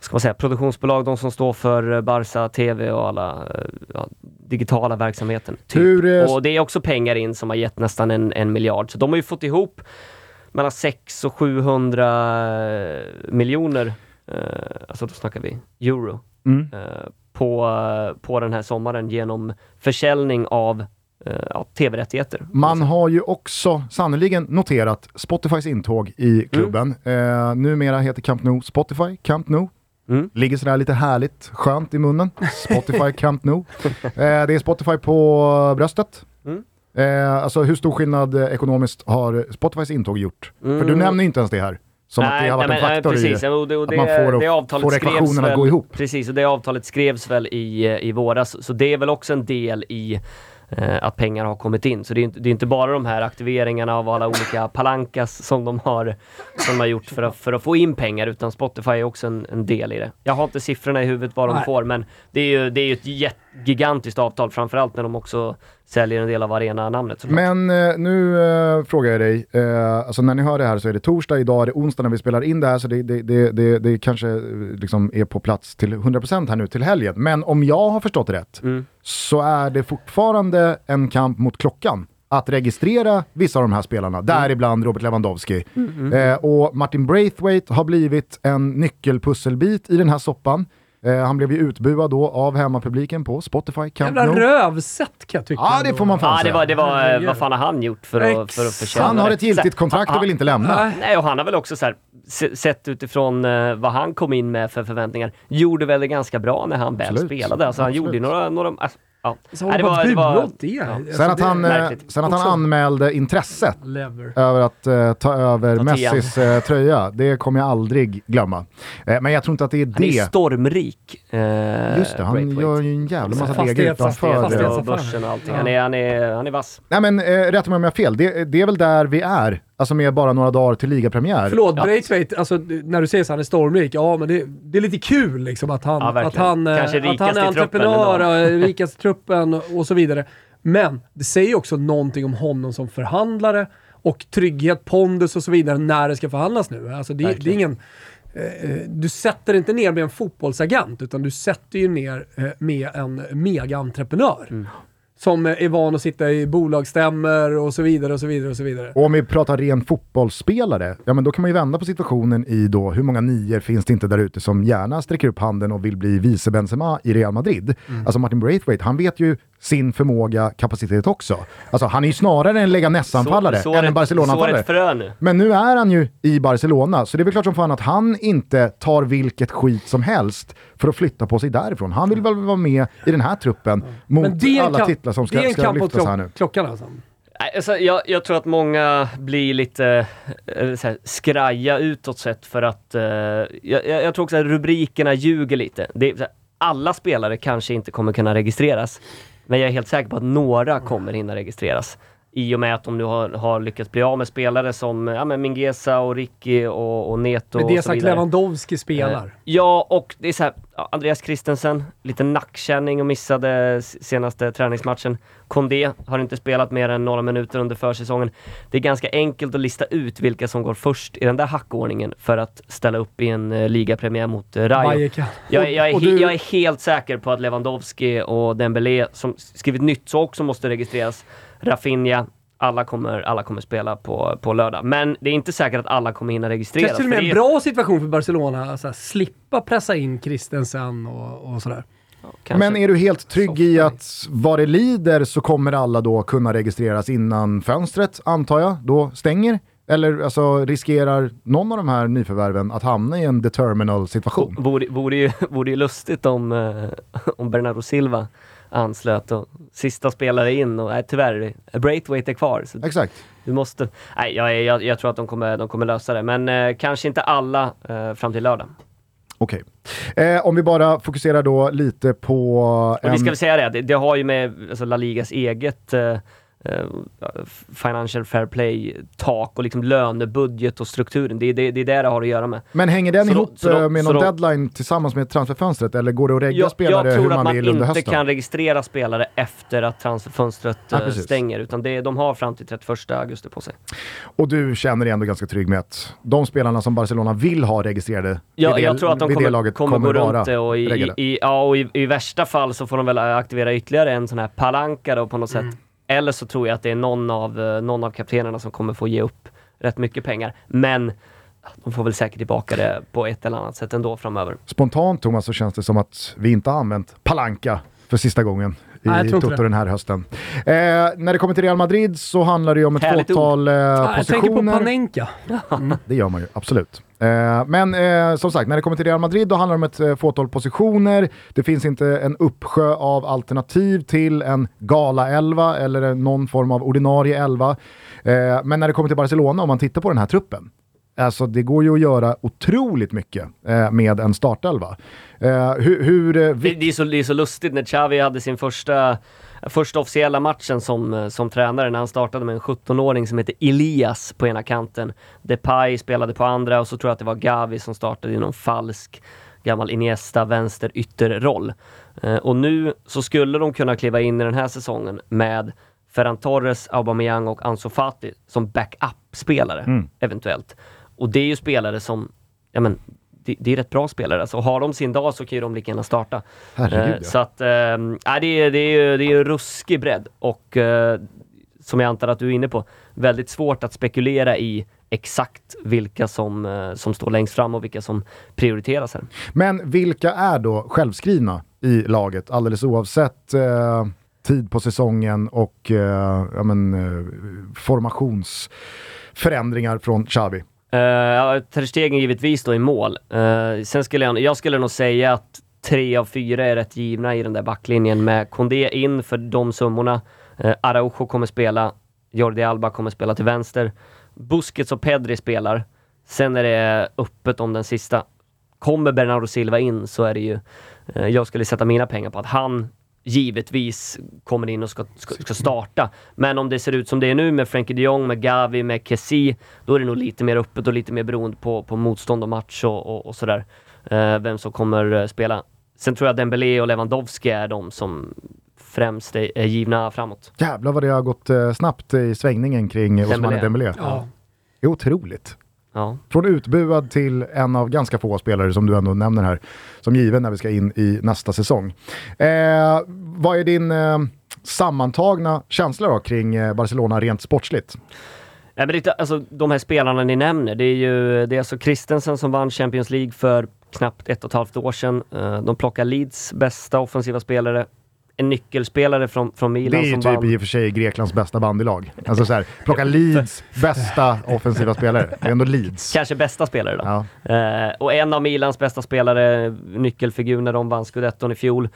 ska man säga, produktionsbolag, de som står för eh, Barca TV och alla eh, ja, digitala verksamheten. Typ. Hur, eh, Och det är också pengar in som har gett nästan en, en miljard. Så de har ju fått ihop mellan 6 och 700 miljoner, eh, alltså då snackar vi euro, Mm. eh, på, eh, på den här sommaren genom försäljning av eh, ja, tv-rättigheter. Man har ju också sannoliken noterat Spotifys intåg i klubben. Eh, numera heter Camp Nou Spotify Camp Nou. Mm. Ligger sådär lite härligt skönt i munnen. Spotify Camp Nou. Eh, det är Spotify på bröstet. Mm. Eh, alltså hur stor skillnad eh, ekonomiskt har Spotifys intåg gjort? För du Mm. nämner inte ens det här. Som att det har varit nej, en faktor nej, precis. i Och det, och att det, man får, det att- avtalet får att väl, gå ihop. Precis, och det avtalet skrevs väl i, i våras. Så det är väl också en del i eh, att pengar har kommit in. Så det är, inte, det är inte bara de här aktiveringarna av alla olika palankas som de har, som de har gjort för att, för att få in pengar, utan Spotify är också en, en del i det. Jag har inte siffrorna i huvudet vad de Nej. får, men det är ju, det är ju ett jätt, gigantiskt avtal, framförallt när de också säljer en del av arena-namnet. Men eh, nu eh, frågar jag dig, eh, alltså när ni hör det här så är det torsdag, idag är det onsdag när vi spelar in det här så det, det, det, det, det kanske eh, liksom är på plats till 100% här nu till helgen. Men om jag har förstått rätt Mm. så är det fortfarande en kamp mot klockan att registrera vissa av de här spelarna, däribland Robert Lewandowski. Eh, och Martin Braithwaite har blivit en nyckelpusselbit i den här soppan. Eh, han blev ju utbuad då av hemmapubliken på Spotify Camp Jävla Nou. rövsätt kan jag tycka. Ja, det får man fan Ja, det säga. var, det var, eh, vad fan har han gjort för att, för att förtjäna Han har det? ett giltigt kontrakt och vill inte lämna. Nej. Och han har väl också så här, se- sett utifrån eh, vad han kom in med för förväntningar, gjorde väl det ganska bra när han väl Absolut. spelade. Alltså han Absolut. gjorde ju några, några alltså, ja. Så Nej, det var, det var, det. Alltså, Sen att det- han, eh, sen att han anmälde intresse Lever. över att eh, ta över Ta Messis eh, tröja, det kommer jag aldrig glömma. Eh, men jag tror inte att det är han är det. stormrik. Just det, han Braithwaite. gör ju en jävla massa Fastighets- deg utanför. Fastighets- och börsen och allting. Han är, han är, han är vass. Nej men rätta mig om jag har fel, det, det är väl där vi är. Alltså med bara några dagar till ligapremiär. Förlåt, Ja. Braithwaite, alltså när du säger så han är stormrik, ja men det, det är lite kul liksom att han, Ja, att han, eh, att han är entreprenör, eh, rikast i truppen och, så vidare. Men det säger också någonting om honom som förhandlare och trygghet, pondus och så vidare när det ska förhandlas nu. Alltså det, det är ingen... eh, Du sätter inte ner med en fotbollsagent, utan du sätter ju ner med en mega-entreprenör. Mm. Som är van att sitta i bolagsstämmer och så vidare och så vidare och så vidare. Och om vi pratar ren fotbollsspelare, ja men då kan man ju vända på situationen i då hur många nior finns det inte där ute som gärna sträcker upp handen och vill bli vice Benzema i Real Madrid. Mm. Alltså Martin Braithwaite, han vet ju sin förmåga, kapacitet också. Alltså han är ju snarare en Leganes-anfallare än en Barcelona-anfallare. Men nu är han ju i Barcelona, så det är väl klart som fan att han inte tar vilket skit som helst för att flytta på sig därifrån. Han vill väl vara med i den här truppen mot alla kamp- titlar som ska, det är en ska lyftas här nu. klock, klockan alltså. Nej, Alltså, jag, jag tror att många blir lite eh, så här, skraja utåt sett för att eh, jag, jag tror också att rubrikerna ljuger lite. Det, alla spelare kanske inte kommer kunna registreras, men jag är helt säker på att några kommer hinna registreras i och med att de nu har, har lyckats bli av med spelare som ja, men Mingesa och Ricky och, och Neto Men det är och så sagt vidare. Lewandowski spelar. Eh, Ja, och det är så här, Andreas Christensen, lite nackkänning och missade senaste träningsmatchen. Kondé har inte spelat mer än några minuter under försäsongen. Det är ganska enkelt att lista ut vilka som går först i den där hackordningen för att ställa upp i en uh, ligapremiär mot uh, Rayo. Jag, är- jag, är du- jag är helt säker på att Lewandowski och Dembélé, som skrivit nytt, så också måste registreras. Rafinha, alla kommer, alla kommer spela på, på lördag. Men det är inte säkert att alla kommer hinna registreras. Kanske till och med en det är- bra situation för Barcelona, så här, slippa pressa in Christensen och, och sådär. kanske. Men är du helt trygg i att vad det lider så kommer alla då kunna registreras innan fönstret, antar jag, då stänger? Eller alltså, riskerar någon av de här nyförvärven att hamna i en determinal situation? Vore, vore, ju, vore ju lustigt om, eh, om Bernardo Silva anslöt och sista spelare in och nej, tyvärr, Braithwaite är kvar. Så Exakt. du måste... Nej, jag, jag, jag tror att de kommer, de kommer lösa det, men eh, kanske inte alla eh, fram till lördag. Okej. Eh, om vi bara fokuserar då lite på... Och vi en- ska väl säga det, det, det har ju med alltså, La Ligas eget eh, Financial Fair Play-tak och liksom lönebudget och strukturen. Det, är- det, det är det det har att göra med. Men hänger den Så ihop då- eh, med så någon då- deadline tillsammans med transferfönstret eller går det att regga Jag, spelare jag tror hur att man, man vill under inte hösten? kan registrera spelare efter att transferfönstret Ja, eh, stänger, utan det, de har fram till 31 augusti på sig. Och du känner dig ändå ganska trygg med att de spelarna som Barcelona vill ha registrerade Ja, det, jag tror att de kommer, laget kommer, gå runt det och, i, i, ja, och i, i värsta fall så får de väl aktivera ytterligare en sån här palanka då på något Mm. sätt. Eller så tror jag att det är någon av, eh, någon av kaptenerna som kommer få ge upp rätt mycket pengar. Men de får väl säkert tillbaka det på ett eller annat sätt ändå framöver. Spontant Thomas så känns det som att vi inte har använt Palanka för sista gången i Nej, Toto den här hösten. Eh, när det kommer till Real Madrid så handlar det ju om ett Härligt fåtal eh, Ah, jag tänker på positioner. Panenka. Det gör man ju, absolut. Eh, men eh, som sagt, när det kommer till Real Madrid då handlar det om ett eh, fåtal positioner. Det finns inte en uppsjö av alternativ till en gala-elva eller någon form av ordinarie elva. Men när det kommer till Barcelona, om man tittar på den här truppen, Alltså det går ju att göra otroligt mycket eh, med en startelva. Eh, hur, hur, eh, Det, vi, det, är så, det är så lustigt när Xavi hade sin första, första officiella matchen som, eh, som tränare när han startade med en 17-åring som heter Elias på ena kanten. Depay spelade på andra och så tror jag att det var Gavi som startade i någon falsk gammal Iniesta vänster ytterroll. Eh, och nu så skulle de kunna kliva in i den här säsongen med Ferran Torres, Aubameyang och Ansu Fati som backup-spelare Mm. eventuellt. Och det är ju spelare som, ja men, det, det är rätt bra spelare. Alltså, har de sin dag så kan ju de lika gärna starta. herregud, Eh, ja. Så att, eh, nej, det, är, det, är ju, det är ruskig bredd och eh, som jag antar att du är inne på, väldigt svårt att spekulera i exakt vilka som, eh, som står längst fram och vilka som prioriteras här. Men vilka är då självskrivna i laget alldeles oavsett eh, tid på säsongen och eh, ja, men, eh, formationsförändringar från Xavi? Uh, ja, Ter Stegen givetvis då i mål. Uh, sen skulle jag, jag skulle nog säga att tre av fyra är rätt givna i den där backlinjen med Kondé in för de summorna. Uh, Araujo kommer spela, Jordi Alba kommer spela till vänster. Busquets och Pedri spelar. Sen är det öppet om den sista. Kommer Bernardo Silva in så är det ju, Uh, jag skulle sätta mina pengar på att han givetvis kommer in och ska, ska, ska starta. Men om det ser ut som det är nu med Frenkie de Jong, med Gavi, med Kessie, då är det nog lite mer öppet och lite mer beroende på, på motstånd och match och, och, och sådär. Eh, vem som kommer eh, spela. Sen tror jag Dembélé och Lewandowski är de som främst är, är givna framåt. Jävlar vad det har gått eh, snabbt i svängningen kring Dembélé. Dembélé. Ja. Det är otroligt. Ja. Från utbuad till en av ganska få spelare som du ändå nämner här, som given när vi ska in i nästa säsong. Eh, vad är din eh, sammantagna känsla då kring eh, Barcelona rent sportsligt? Nej, men det, alltså, de här spelarna ni nämner, det är ju det är alltså Christensen som vann Champions League för knappt ett och ett halvt år sedan. Eh, de plockar Leeds bästa offensiva spelare. En nyckelspelare från, från Det Milan är ju som typ vann. i och för sig Greklands bästa bandylag. Alltså så här, plocka Leeds bästa offensiva spelare. Det är ändå Leeds. Kanske bästa spelare då. Ja. Eh, och en av Milans bästa spelare, nyckelfigur när de vann scudetton i fjol.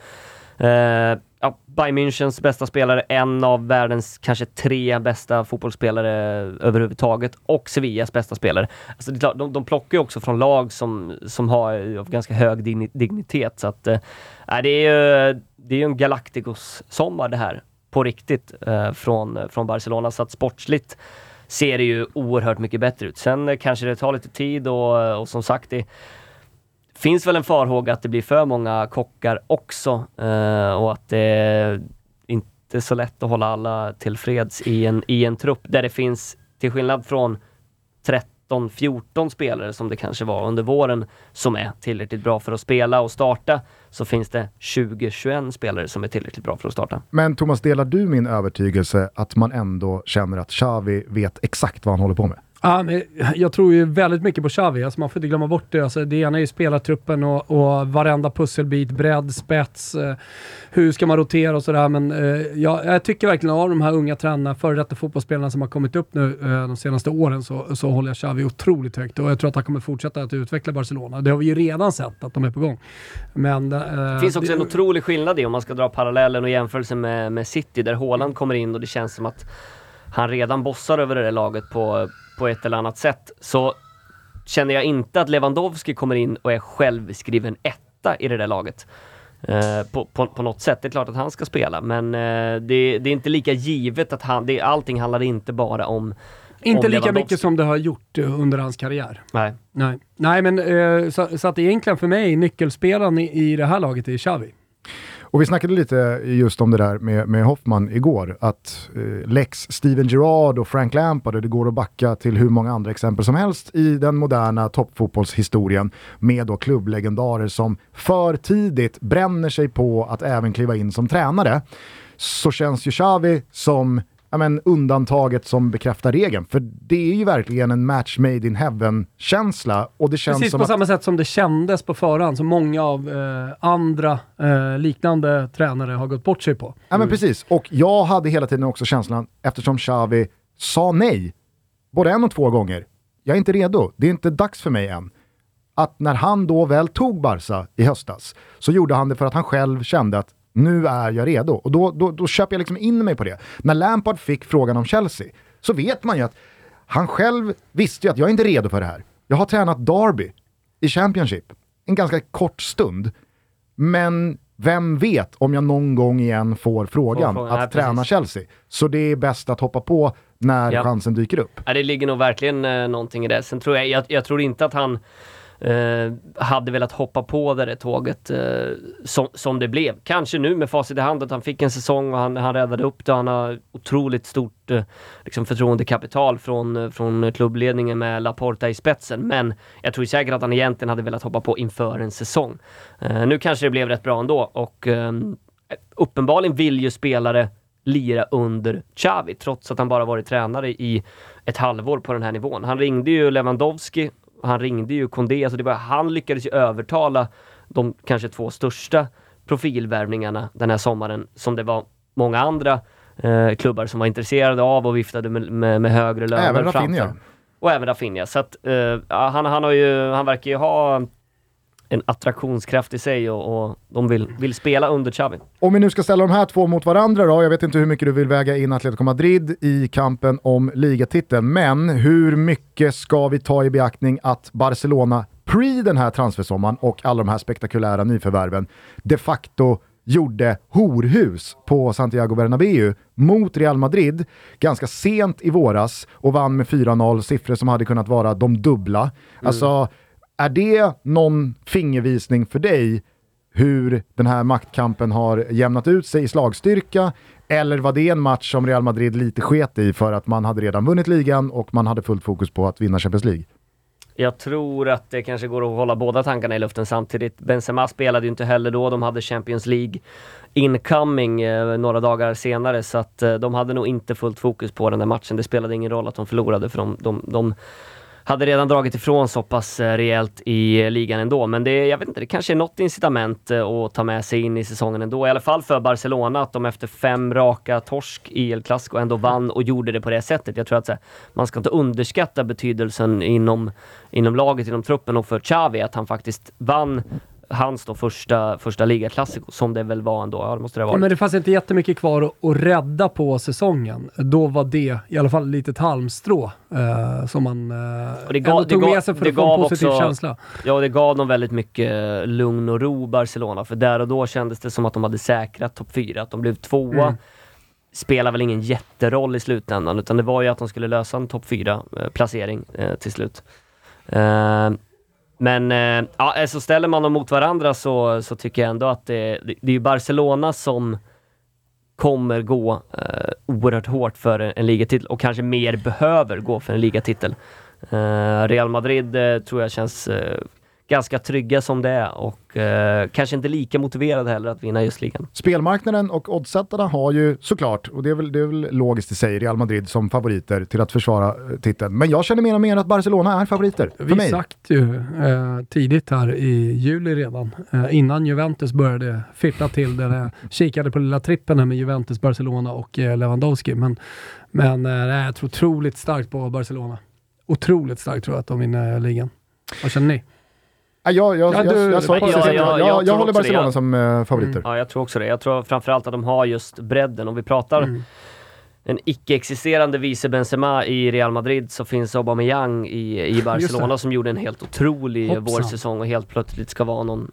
Eh, ja, Bayern Münchens bästa spelare, en av världens kanske tre bästa fotbollsspelare överhuvudtaget och Sevillas bästa spelare. Alltså, det är klart, de, de plockar ju också från lag som, som har av ganska hög digni- dignitet. Så att, eh, det är ju det är ju en Galacticos-sommar det här. på riktigt eh, från, från Barcelona. Så att sportsligt ser det ju oerhört mycket bättre ut. Sen eh, kanske det tar lite tid och, och som sagt, det finns väl en farhåga att det blir för många kockar också eh, och att det inte är så lätt att hålla alla tillfreds i en, i en trupp där det finns, till skillnad från 13-14 spelare som det kanske var under våren, som är tillräckligt bra för att spela och starta, så finns det 20-21 spelare som är tillräckligt bra för att starta. Men Thomas, delar du min övertygelse att man ändå känner att Xavi vet exakt vad han håller på med? Ja, men jag tror ju väldigt mycket på Xavi, alltså man får inte glömma bort det. Alltså det ena är ju spelartruppen och, och varenda pusselbit, bredd, spets, eh, hur ska man rotera och sådär. Men eh, jag, jag, tycker verkligen av de här unga tränarna, före detta fotbollsspelarna som har kommit upp nu eh, de senaste åren, så, så håller jag Xavi otroligt högt och jag tror att han kommer fortsätta att utveckla Barcelona. Det har vi ju redan sett att de är på gång. Men, eh, det finns också det, en otrolig skillnad i om man ska dra parallellen och jämförelsen med, med City, där Haaland kommer in och det känns som att han redan bossar över det där laget på, på ett eller annat sätt, så känner jag inte att Lewandowski kommer in och är självskriven etta i det där laget. Eh, på, på, på, något sätt. Det är klart att han ska spela, men eh, det, det, är inte lika givet att han... Det, allting handlar inte bara om inte om lika mycket som det har gjort eh, under hans karriär. Nej. Nej, Nej men eh, så, så, att egentligen för mig, nyckelspelaren i, i det här laget är Xavi. Och vi snackade lite just om det där med, med Hoffman igår, att eh, Lex Steven Gerrard och Frank Lampard, det går att backa till hur många andra exempel som helst i den moderna toppfotbollshistorien med då klubblegendarer som för tidigt bränner sig på att även kliva in som tränare. Så känns ju Xavi som ja, men, undantaget som bekräftar regeln. För det är ju verkligen en match made in heaven-känsla. Precis på att... samma sätt som det kändes på förhand, som många av eh, andra eh, liknande tränare har gått bort sig på. Ja men precis, och jag hade hela tiden också känslan, eftersom Xavi sa nej, både en och två gånger, jag är inte redo, det är inte dags för mig än. Att när han då väl tog Barca i höstas, så gjorde han det för att han själv kände att nu är jag redo. Och då, då, då köper jag liksom in mig på det. När Lampard fick frågan om Chelsea så vet man ju att han själv visste ju att jag är inte redo för det här. Jag har tränat Derby i Championship en ganska kort stund. Men vem vet om jag någon gång igen får frågan får, att nej, träna precis. Chelsea. Så det är bäst att hoppa på när ja. chansen dyker upp. Ja, det ligger nog verkligen eh, någonting i det. Sen tror jag, jag, jag tror inte att han eh, hade velat hoppa på det där tåget eh, som, som det blev. Kanske nu med facit i hand att han fick en säsong och han, han räddade upp det. Han har otroligt stort eh, liksom förtroendekapital från, eh, från klubbledningen med Laporta i spetsen. Men jag tror säkert att han egentligen hade velat hoppa på inför en säsong. Eh, nu kanske det blev rätt bra ändå och eh, uppenbarligen vill ju spelare lira under Xavi, trots att han bara varit tränare i ett halvår på den här nivån. Han ringde ju Lewandowski han ringde ju Kondé, alltså det var, han lyckades ju övertala de kanske två största profilvärvningarna den här sommaren, som det var många andra eh, klubbar som var intresserade av och viftade med, med, med högre löner Även Rafinha. Och även Rafinha. Så att, eh, han, han, har ju, han verkar ju ha en attraktionskraft i sig och, och de vill, vill spela under Xavi. Om vi nu ska ställa de här två mot varandra då, jag vet inte hur mycket du vill väga in Atletico Madrid i kampen om ligatiteln, men hur mycket ska vi ta i beaktning att Barcelona pre den här transfersommaren och alla de här spektakulära nyförvärven de facto gjorde horhus på Santiago Bernabéu mot Real Madrid ganska sent i våras och vann med 4-0, siffror som hade kunnat vara de dubbla. Mm. Alltså, är det någon fingervisning för dig hur den här maktkampen har jämnat ut sig i slagstyrka? Eller var det en match som Real Madrid lite sket i för att man hade redan vunnit ligan och man hade fullt fokus på att vinna Champions League? Jag tror att det kanske går att hålla båda tankarna i luften samtidigt. Benzema spelade ju inte heller då, de hade Champions League incoming eh, några dagar senare så att eh, de hade nog inte fullt fokus på den där matchen. Det spelade ingen roll att de förlorade för de, de, de hade redan dragit ifrån så pass eh, rejält i eh, ligan ändå. Men det, jag vet inte, det kanske är något incitament eh, att ta med sig in i säsongen ändå. I alla fall för Barcelona, att de efter fem raka torsk i El Clasico ändå vann och gjorde det på det sättet. Jag tror att här, man ska inte underskatta betydelsen inom, inom laget, inom truppen och för Xavi, att han faktiskt vann hans då första, första ligaklassiko, som det väl var ändå. Ja, det måste det ha varit. Men det fanns inte jättemycket kvar att, att rädda på säsongen. Då var det i alla fall lite ett halmstrå eh, som man eh, och det gav, tog med sig för att få en positiv också, känsla. Ja, det gav dem väldigt mycket lugn och ro, Barcelona. För där och då kändes det som att de hade säkrat topp fyra, att de blev tvåa. Mm spelar väl ingen jätteroll i slutändan, utan det var ju att de skulle lösa en topp 4-placering eh, till slut. Eh, men eh, ja, alltså ställer man dem mot varandra så, så tycker jag ändå att det, det, är Barcelona som kommer gå eh, oerhört hårt för en, en ligatitel och kanske mer behöver gå för en ligatitel. Eh, Real Madrid eh, tror jag känns eh, ganska trygga som det är och eh, kanske inte lika motiverade heller att vinna just ligan. Spelmarknaden och oddsättarna har ju såklart, och det är, väl, det är väl logiskt i sig, Real Madrid som favoriter till att försvara eh, titeln. Men jag känner mer och mer att Barcelona är favoriter för Vi mig. sagt ju eh, tidigt här i juli redan, eh, innan Juventus började fippla till det. Jag kikade på lilla trippen här med Juventus, Barcelona och eh, Lewandowski. Men, men eh, jag tror otroligt starkt på Barcelona. Otroligt starkt tror jag att de vinner ligan. Vad känner ni? Ja, jag, jag, Ja, jag, du- jag, sa precis jag, jag jag, tror håller det, Barcelona ja. som eh, favoriter. Ja, jag tror också det. Jag tror framförallt att de har just bredden. Om vi pratar Mm. en icke-existerande vice Benzema i Real Madrid så finns Aubameyang i, i Barcelona som gjorde en helt otrolig Hoppsan. vårsäsong och helt plötsligt ska vara någon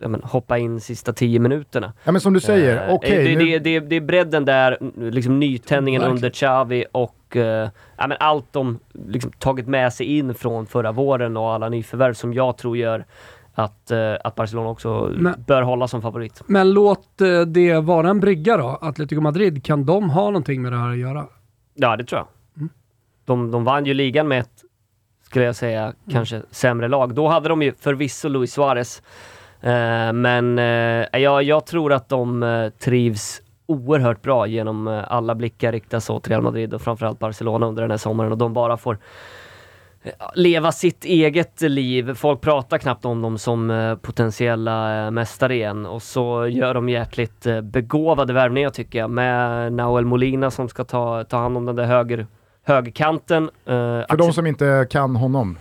ja, men, hoppa in sista tio minuterna. Ja, men som du säger, Eh, okej, det, nu- det, det, det är bredden där, liksom nytändningen Verkligen. under Xavi och eh, ja, men allt de liksom tagit med sig in från förra våren och alla nyförvärv som jag tror gör att, eh, att Barcelona också Men- bör hålla som favorit. Men låt eh, det vara en brygga då. Atletico Madrid, kan de ha någonting med det här att göra? Ja, det tror jag. Mm. De, de vann ju ligan med ett, skulle jag säga, kanske sämre lag. Då hade de ju förvisso Luis Suarez. Eh, men eh, jag, jag tror att de trivs oerhört bra genom eh, alla blickar riktas åt Real Madrid och framförallt Barcelona under den här sommaren och de bara får eh, leva sitt eget liv. Folk pratar knappt om dem som eh, potentiella mästare igen och så gör de eh, begåvade värvningar tycker jag med Nahuel Molina som ska ta, ta hand om den där höger, högerkanten. För de som inte kan honom.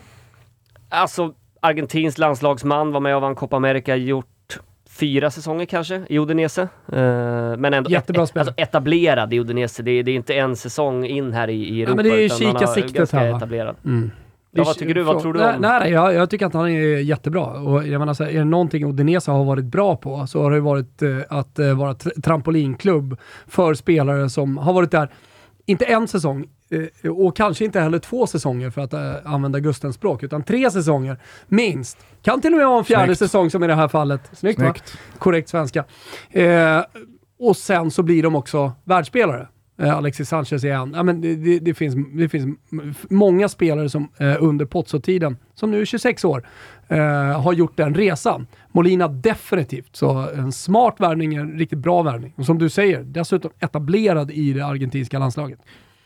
Alltså, argentins landslagsman, var med och vann Copa America, gjort fyra säsonger kanske i Udinese. Eh, men ändå Jättebra et, alltså etablerad i Udinese. Det är, det är inte en säsong in här i, i Europa. men det är ju ganska här, etablerad. Mm. Ja, vad tycker du? Vad tror du om- Nej, nej, jag, jag tycker att han är jättebra. Och jag menar, så här, är det någonting Udinese har varit bra på så har det varit eh, att eh, vara tr- trampolinklubb för spelare som har varit där, inte en säsong, och kanske inte heller två säsonger för att eh, använda Gustens språk, utan tre säsonger minst. Kan till och med vara en fjärde Snyggt. säsong som i det här fallet. Snyggt, va? Snyggt. Korrekt svenska. Eh, och sen så blir de också världsspelare. Eh, Alexis Sanchez är en. Ja, men det, det, det, finns, det finns många spelare som eh, under Pozzo-tiden, som nu är 26 år, eh, har gjort den resan. Molina definitivt. Så en smart värvning, en riktigt bra värvning. Och som du säger, dessutom etablerad i det argentinska landslaget.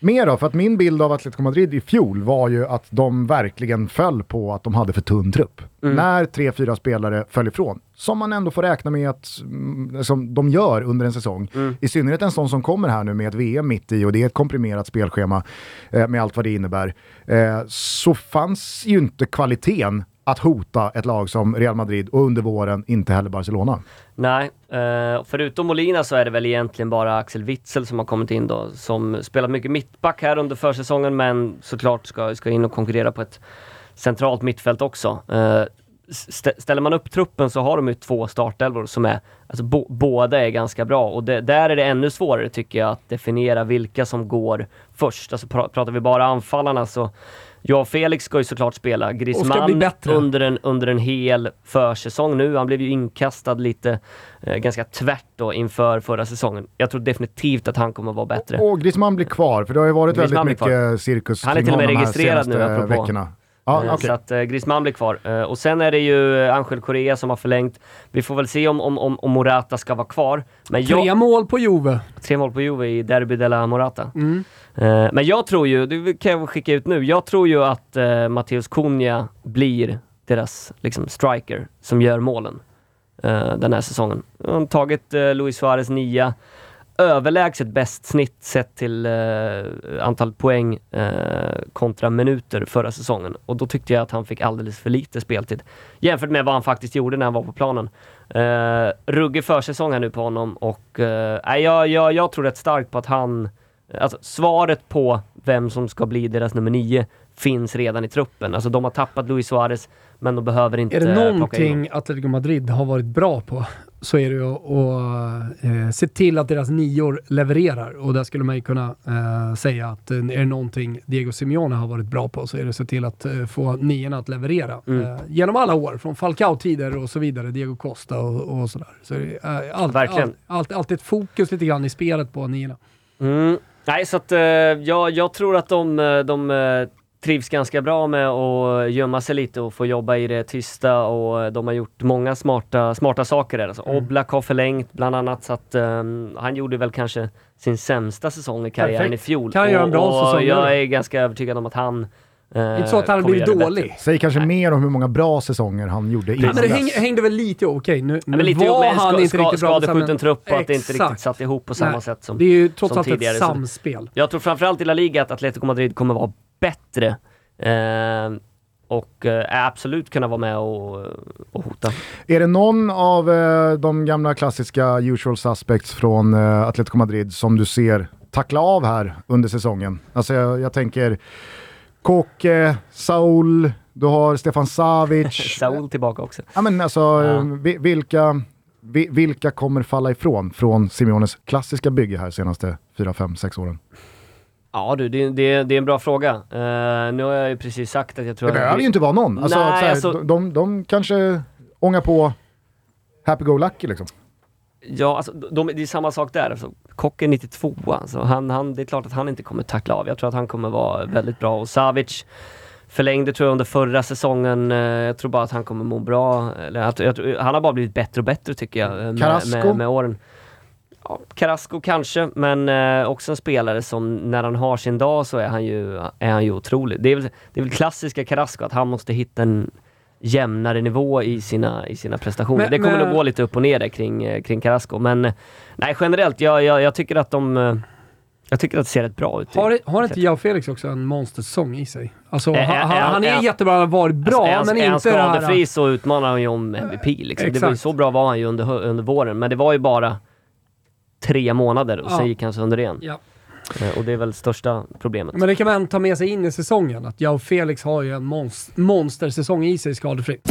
Mer då, för att min bild av Atletico Madrid i fjol var ju att de verkligen föll på att de hade för tunn trupp. Mm. När tre, fyra spelare föll ifrån, som man ändå får räkna med att mm, som de gör under en säsong. Mm. I synnerhet en sån som kommer här nu med ett VM mitt i och det är ett komprimerat spelschema eh, med allt vad det innebär. Eh, så fanns ju inte kvaliteten att hota ett lag som Real Madrid och under våren inte heller Barcelona. Nej, eh, förutom Molina så är det väl egentligen bara Axel Witzel som har kommit in då, som spelat mycket mittback här under försäsongen, men såklart ska, ska in och konkurrera på ett centralt mittfält också. Eh, St- ställer man upp truppen så har de ju två startelvor som är, alltså bo- båda är ganska bra och det, där är det ännu svårare tycker jag att definiera vilka som går först. Alltså pratar vi bara anfallarna så Ja, Felix ska ju såklart spela. Och Griezmann under en, under en hel försäsong nu. Han blev ju inkastad lite eh, ganska tvärt då inför förra säsongen. Jag tror definitivt att han kommer att vara bättre. Och Griezmann blir kvar, för det har ju varit Griezmann väldigt mycket cirkus Han är till och med registrerad nu, apropå. veckorna. Ja, Eh, okej. Så att eh, Griezmann blir kvar. Eh, och sen är det ju eh, Angel Correa som har förlängt. Vi får väl se om, om, om, om Morata ska vara kvar. Men jag, Tre mål på Juve. tre mål på Juve i Derby de la Morata. Mm. Eh, men jag tror ju, det kan jag skicka ut nu, jag tror ju att uh, Matteus Cunha blir deras liksom, striker som gör målen eh, den här säsongen. Han har tagit Luis Suarez nia, överlägset bäst snitt sett till eh, antal poäng eh, kontra minuter förra säsongen. Och då tyckte jag att han fick alldeles för lite speltid jämfört med vad han faktiskt gjorde när han var på planen. Eh, ruggig försäsong här nu på honom och eh, jag, jag, jag tror rätt starkt på att han Alltså svaret på vem som ska bli deras nummer nio finns redan i truppen. Alltså de har tappat Luis Suarez, men de behöver inte Är det någonting. Atletico Madrid har varit bra på så är det ju att, eh, se till att deras nior levererar. Och där skulle man ju kunna eh, säga att eh, är det någonting Diego Simeone har varit bra på så är det att se till att eh, få niorna att leverera. Mm. Eh, genom alla år, från Falcao-tider och så vidare, Diego Costa och, och sådär. Så det eh, allt, Verkligen. allt, allt, alltid ett fokus lite grann i spelet på niorna. Mm. Nej, så att eh, ja, jag tror att de, de trivs ganska bra med att gömma sig lite och få jobba i det tysta och de har gjort många smarta, smarta saker där. Alltså, Mm. Oblak har förlängt bland annat så att eh, han gjorde väl kanske sin sämsta säsong i karriären Perfekt. i fjol. Kan göra en bra och, och säsong, jag är ganska övertygad om att han eh, Inte så att han blivit dålig. bättre. Säger kanske mer om hur många bra säsonger han gjorde Ja, innan men det häng, hängde väl lite okej, nu, Ja, nu men lite var med han ska, inte ska, riktigt bra. skadeskjuten trupp och att det inte riktigt satt ihop på samma Nej. sätt som Det är ju trots allt ett tidigare, så- samspel. Jag tror framförallt i La Liga att Atletico Madrid kommer vara bättre. Eh, och eh, absolut kunna vara med och, och hota. Är det någon av eh, de gamla klassiska usual suspects från eh, Atletico Madrid som du ser tackla av här under säsongen? Alltså jag, jag tänker Koke, Saul, du har Stefan Savic. Saul tillbaka också. ja, men alltså, Ja. eh, vi, vilka, vi, vilka kommer falla ifrån från Simeones klassiska bygge här senaste 4, 5, 6 åren? Ja du, det, det, det är en bra fråga. Eh, nu har jag ju precis sagt att jag tror Det behöver ju inte vara någon. Alltså, Nej, här, alltså- de, de, de kanske ångar på happy-go-lucky liksom. Ja, alltså, de, det är samma sak där. Alltså, Kock är 92, alltså, han, han, det är klart att han inte kommer tackla av. Jag tror att han kommer vara väldigt bra. Och Savic förlängde tror jag under förra säsongen. Eh, jag tror bara att han kommer må bra. Eller, att, jag, tror- han har bara blivit bättre och bättre tycker jag. Med, Carrasco? med, med åren. Ja, Carrasco kanske, men eh, också en spelare som när han har sin dag så är han ju, är han ju otrolig. Det är, väl, det är väl klassiska Carrasco, att han måste hitta en jämnare nivå i sina, i sina prestationer. Men- det kommer men- nog gå lite upp och ner där kring, eh, kring Carrasco, men eh, nej generellt, jag, jag, jag tycker att de eh, jag tycker att det ser rätt bra ut. Har, har inte Jao Felix också en monstersäsong i sig? Alltså, Är- han, är- han, han är jättebra, han har varit bra, Alltså, är han, men är han inte det här... skadefri så utmanar han ju om MVP liksom. Det var Exakt. så bra var han ju under, under våren, men det var ju bara tre månader och Ja. sen gick han sönder igen. Ja. Eh, Och det är väl största problemet. Men det kan man ta med sig in i säsongen, att Jao Felix har ju en monst- monstersäsong i sig skadefri.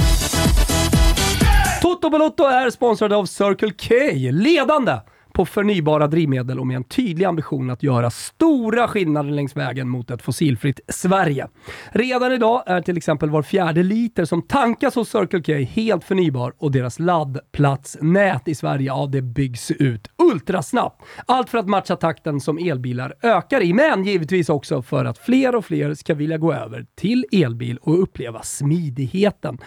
Toto Balotto är sponsrad av Circle K, ledande på förnybara drivmedel och med en tydlig ambition att göra stora skillnader längs vägen mot ett fossilfritt Sverige. Redan idag är till exempel var fjärde liter som tankas hos Circle K helt förnybar och deras laddplatsnät i Sverige, ja det byggs ut ultrasnabbt. Allt för att matcha takten som elbilar ökar i, men givetvis också för att fler och fler ska vilja gå över till elbil och uppleva smidigheten.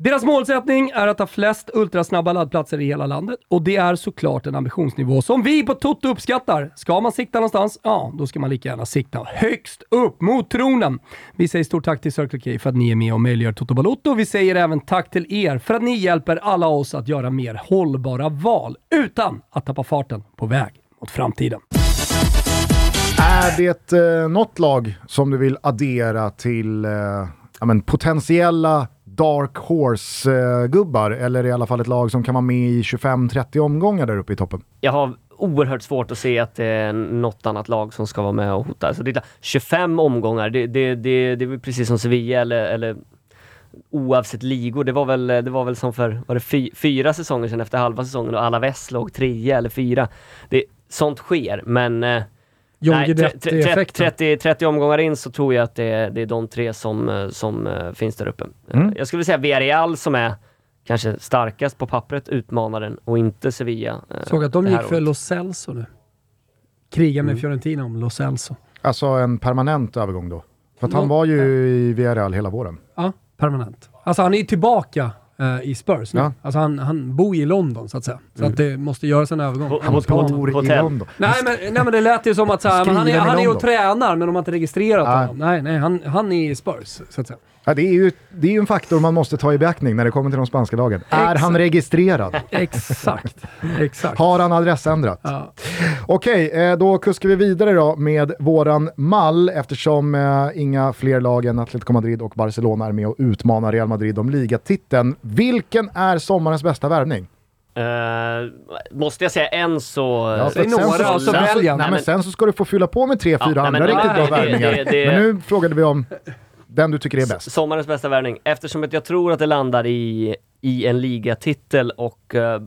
Deras målsättning är att ha flest ultrasnabba laddplatser i hela landet och det är såklart en ambitionsnivå som vi på Toto uppskattar. Ska man sikta någonstans? Ja, då ska man lika gärna sikta högst upp mot tronen. Vi säger stort tack till Circle K för att ni är med och möjliggör Toto Balotto. Vi säger även tack till er för att ni hjälper alla oss att göra mer hållbara val utan att tappa farten på väg mot framtiden. Är det eh, något lag som du vill addera till eh, ja, men, potentiella Dark Horse-gubbar? Eh, eller i alla fall ett lag som kan vara med i 25-30 omgångar där uppe i toppen? Jag har oerhört svårt att se att det är något annat lag som ska vara med och hota. Alltså det är 25 omgångar, det, det, det, det är väl precis som Sevilla eller, eller oavsett ligor. Det var väl, det var väl som för var det fy, fyra säsonger sedan efter halva säsongen och Alaves låg trea eller fyra. Det, sånt sker, men eh, John Guidetti-effekten. 30, 30 omgångar in så tror jag att det är, det är de tre som, eh, som eh, finns där uppe. Eh, Mm. Jag skulle säga Villarreal som är kanske starkast på pappret, utmanaren, och inte Sevilla. eh, Såg att de gick för året. Lo Celso nu. Krigar med Mm. Fiorentina om Lo Celso. Alltså en permanent övergång då? För att han var ju i Villarreal hela våren. Ja, permanent. Alltså han är ju tillbaka eh, i Spurs nu. Ja. Alltså han, han bor ju i London så att säga. Så Mm. att det måste göras en övergång. Han hot- hot- bor i hotell. London. Nej men, nej men det lät ju som att så här, han, är, han är och tränar men de har inte registrerat Nej. honom. Nej, nej han, han är i Spurs så att säga. Ja, det, är ju, det är ju en faktor man måste ta i beaktning när det kommer till de spanska lagen. Är Exakt. han registrerad? Exakt. Exakt. Har han adressändrat? Ja. Okej, eh, då kuskar vi vidare då med våran mall eftersom eh, inga fler lag än Atletico Madrid och Barcelona är med och utmanar Real Madrid om ligatiteln. Vilken är sommarens bästa värvning? Uh, måste jag säga en så... Ja, några sen och så sen en. nej, men sen så ska du få fylla på med tre, Ja, fyra nej, men andra det- riktigt bra nej, det- värvningar. Men nu frågade vi om den du tycker är bäst. Sommarens bästa värvning. Eftersom att jag tror att det landar i, i en ligatitel och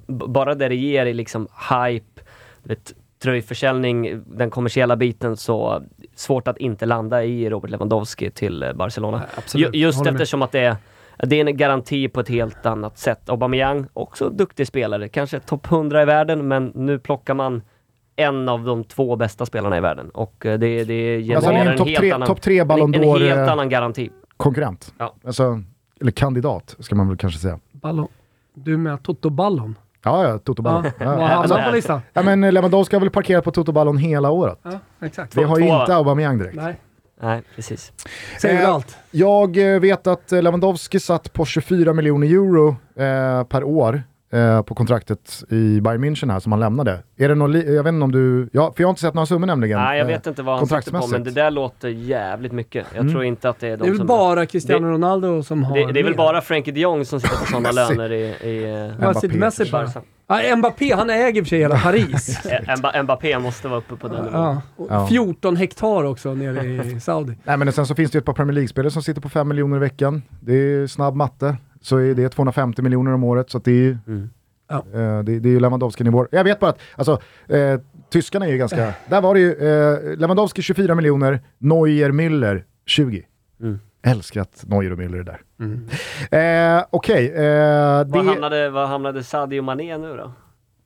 b- bara det det ger i liksom hype, vet, tröjförsäljning, den kommersiella biten, så svårt att inte landa i Robert Lewandowski till eh, Barcelona. Ju, just håller med. eftersom att det är, det är en garanti på ett helt annat sätt. Aubameyang, också duktig spelare, kanske topp 100 i världen, men nu plockar man en av de två bästa spelarna i världen och eh, det, det Alltså, genererar en en topp helt tre, annan, top tre Ballon en, en helt eh, annan garanti. konkurrent. Ja. Alltså, eller kandidat ska man väl kanske säga. Ballon. Du med Toto Ballon? Ja, ja, Toto Ballon. Ja, Ja, Alltså, på listan? ja, men Lewandowski har väl parkerat på Toto Ballon hela året. Ja, exakt. Det har ju inte? Aubameyang direkt. Nej, Nej, precis. säger Eh, allt. Jag eh, vet att eh, Lewandowski satt på 24 miljoner euro eh, per år eh, på kontraktet i Bayern München här som han lämnade. Är det någon jag vet inte om du, ja, för jag har inte sett några summor nämligen. Nej, jag Eh, vet inte vad han sitter på, men det där låter jävligt mycket. Jag Mm. tror inte att det är de Det är väl som... bara Cristiano Ronaldo som har det, det är väl bara Frenkie de Jong som sitter på sådana löner i, i eh, sitter Messi. Barca. Ja, Mbappé, han äger i för sig hela Paris. Eh, Mba- Mbappé måste vara uppe på den nivån. Ja. 14 hektar också nere i Saudi. Nej men sen så finns det ju ett par Premier League-spelare som sitter på 5 miljoner i veckan. Det är snabb matte. Så är det 250 miljoner om året, så att det är ju Mm. Ja. eh, det, det är ju Lewandowski-nivåer. Jag vet bara att, alltså, eh, tyskarna är ju ganska... Där var det ju eh, Lewandowski 24 miljoner, Neuer, Müller 20. Mm. Älskar att Neuer och Müller är där. Mm. Eh, Okej, eh, Var, det... hamnade, var hamnade Sadio Mané nu då?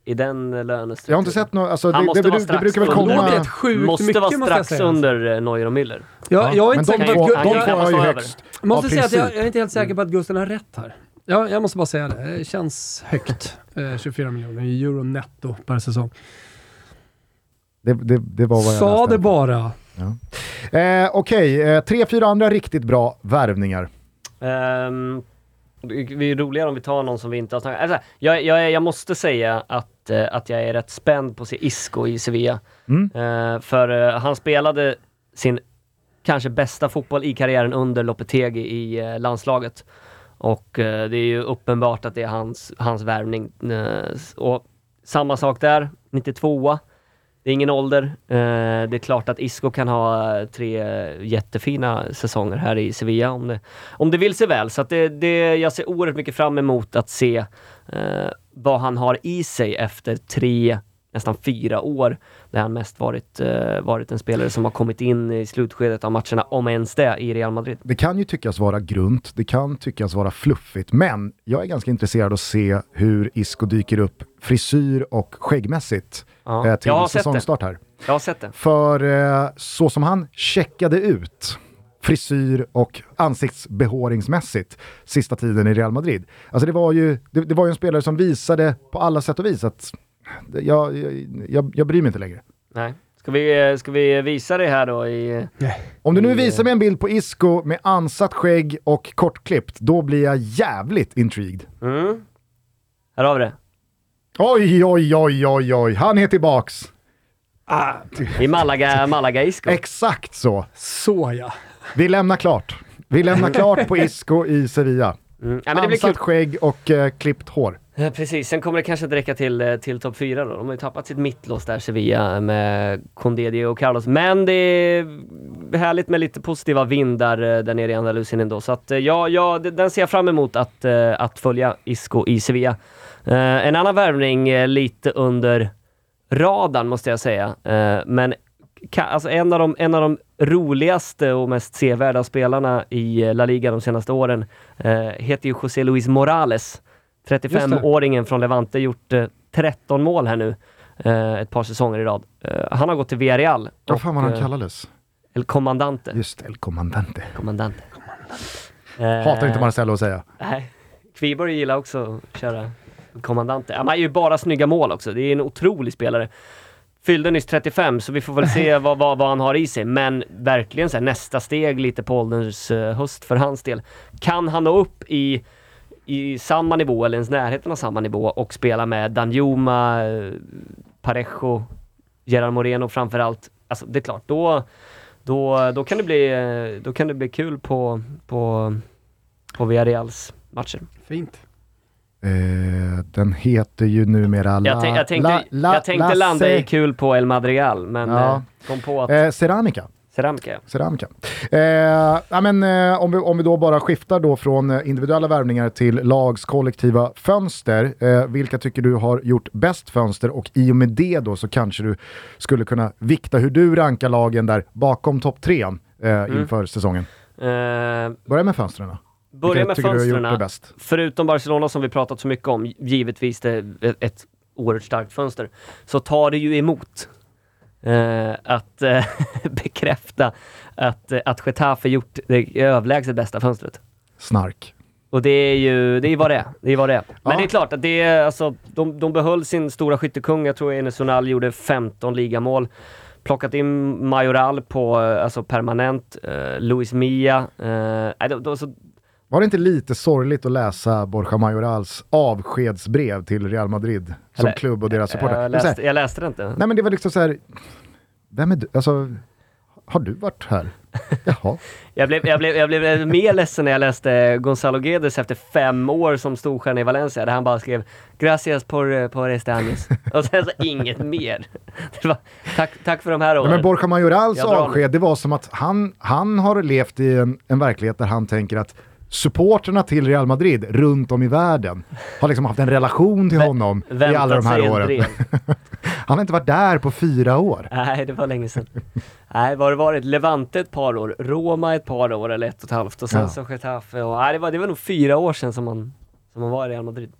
I den lönestrukturen? Jag har inte sett något, alltså, Han det, måste det, vara det, strax brukar väl. Det komma... sjukt Måste mycket vara måste jag strax säga. under eh, Neuer och Müller. Jag, jag är inte säker två, på att han de två har ju högst. jag måste säga att jag, jag är inte helt säker på att Gusten har rätt här. Jag, jag måste bara säga det. Det känns högt. Eh, 24 miljoner euro netto per säsong. Det, det, det var vad jag Sa läste. det bara. Eh, Okej, eh, tre, fyra andra riktigt bra värvningar. Um, det är roligare om vi tar någon som vi inte har snackat alltså, jag, jag, jag måste säga att, eh, att jag är rätt spänd på att se Isco i Sevilla. Mm. Eh, för eh, han spelade sin kanske bästa fotboll i karriären under Lopetegi i eh, landslaget. Och det är ju uppenbart att det är hans, hans värvning. Och samma sak där, 92 det är ingen ålder. Eh, det är klart att Isco kan ha tre jättefina säsonger här i Sevilla om det, om det vill sig väl. Så att det, det, jag ser oerhört mycket fram emot att se eh, vad han har i sig efter tre, nästan fyra år där han mest varit, uh, varit en spelare som har kommit in i slutskedet av matcherna, om ens det, i Real Madrid. Det kan ju tyckas vara grunt, det kan tyckas vara fluffigt, men jag är ganska intresserad att se hur Isco dyker upp frisyr och skäggmässigt Ja. eh, till Jag har sett det. säsongstart här. Jag har sett det. För eh, så som han checkade ut frisyr och ansiktsbehåringsmässigt sista tiden i Real Madrid. Alltså det var ju, det, det var ju en spelare som visade på alla sätt och vis att jag, jag, jag, jag bryr mig inte längre. Nej. Ska vi, ska vi visa det här då i... Om du nu visar mig en bild på Isco med ansatt skägg och kortklippt, då blir jag jävligt intrigued. Mm. Här har vi det. Oj, oj, oj, oj, oj, han är tillbaks. I Malaga, Malaga Isco. Exakt så. Så ja. Vi lämnar klart. Vi lämnar klart på Isco i Sevilla. Mm. Ja, men det blir kul. Ansatt skägg och eh, klippt hår. Ja, precis, sen kommer det kanske inte räcka till, eh, till topp 4 då. De har ju tappat sitt mittlås där, Sevilla, med Condé och Carlos. Men det är härligt med lite positiva vindar eh, där nere i Andalusien ändå. Så att eh, ja, ja, den ser jag fram emot att, att följa Isco i Sevilla. Eh, en annan värvning eh, lite under radarn måste jag säga. Eh, men alltså en, av de, en av de roligaste och mest sevärda spelarna i La Liga de senaste åren heter ju José Luis Morales. Just det. 35-åringen från Levante, gjort eh, 13 mål här nu. Ett par säsonger i rad. Han har gått till Villarreal. Vad fan var han kallades? El Comandante. Just El Comandante. Commandante. Hatar inte Marcello att säga. Nej. Kviborg gillar också att köra kommandante. Ja, man gör ju bara snygga mål också. Det är en otrolig spelare. Fyllde nyss 35, så vi får väl se vad, vad, vad han har i sig. Men verkligen så här, nästa steg lite på ålderns eh, höst för hans del. Kan han nå upp i, i samma nivå, eller ens närheten av samma nivå, och spela med Danjuma, eh, Parejo, Gerard Moreno framförallt. Alltså det är klart, då, då, då, kan, det bli, eh, då kan det bli kul på, på, på Villarreals matcher. Fint. Eh, den heter ju numera La, Jag, tänk, jag tänkte, La, La, jag tänkte Lasse- landa i kul på El Madrigal, men Ja. eh, kom på att Eh, Ceramica. Ceramica. Ceramica. Eh, men, eh, om, vi, om vi då bara skiftar då från eh, individuella värvningar till lags kollektiva fönster. Eh, vilka tycker du har gjort bäst fönster och i och med det då så kanske du skulle kunna vikta hur du rankar lagen där bakom topp tre eh, inför säsongen. Eh, Börja med fönstren då. Börja med fönstren. Förutom Barcelona som vi pratat så mycket om, givetvis det är ett, oerhört starkt fönster, så tar det ju emot eh, att eh, bekräfta att, eh, att Getafe gjort det överlägset bästa fönstret. Snark. Och det är ju det är vad det är. Det är, vad det är. Men Ja. det är klart att det är, alltså, de, de behöll sin stora skyttekung. Jag tror Enes Unal gjorde 15 ligamål. Plockat in Majoral på, eh, alltså permanent. Eh, Luis Mia. Eh, de, de, så, Var det inte lite sorgligt att läsa Borja Majorals avskedsbrev till Real Madrid som Eller- klubb och deras supportrar? jag, läste, jag läste det inte. Nej men det var liksom så här, vem är du? Alltså, har du varit här? Jaha. Jag blev, jag, blev, jag blev mer ledsen när jag läste Gonzalo Guedes efter fem år som storstjärna i Valencia, där han bara skrev “Gracias por, por este años” och sen så inget mer. Var, tack, tack för de här Ja, åren. men Borja Majorals avsked, det var som att han, han har levt i en, en verklighet där han tänker att supporterna till Real Madrid runt om i världen har liksom haft en relation till Vä- honom i Väntat alla de här åren. Han har inte varit där på fyra år. Nej, det var länge sedan. Nej, vad har det varit? Levante ett par år, Roma ett par år eller ett och ett halvt och sen Ja. så Getafe och nej, det var, det var nog fyra år sedan som man, som man var i Real Madrid.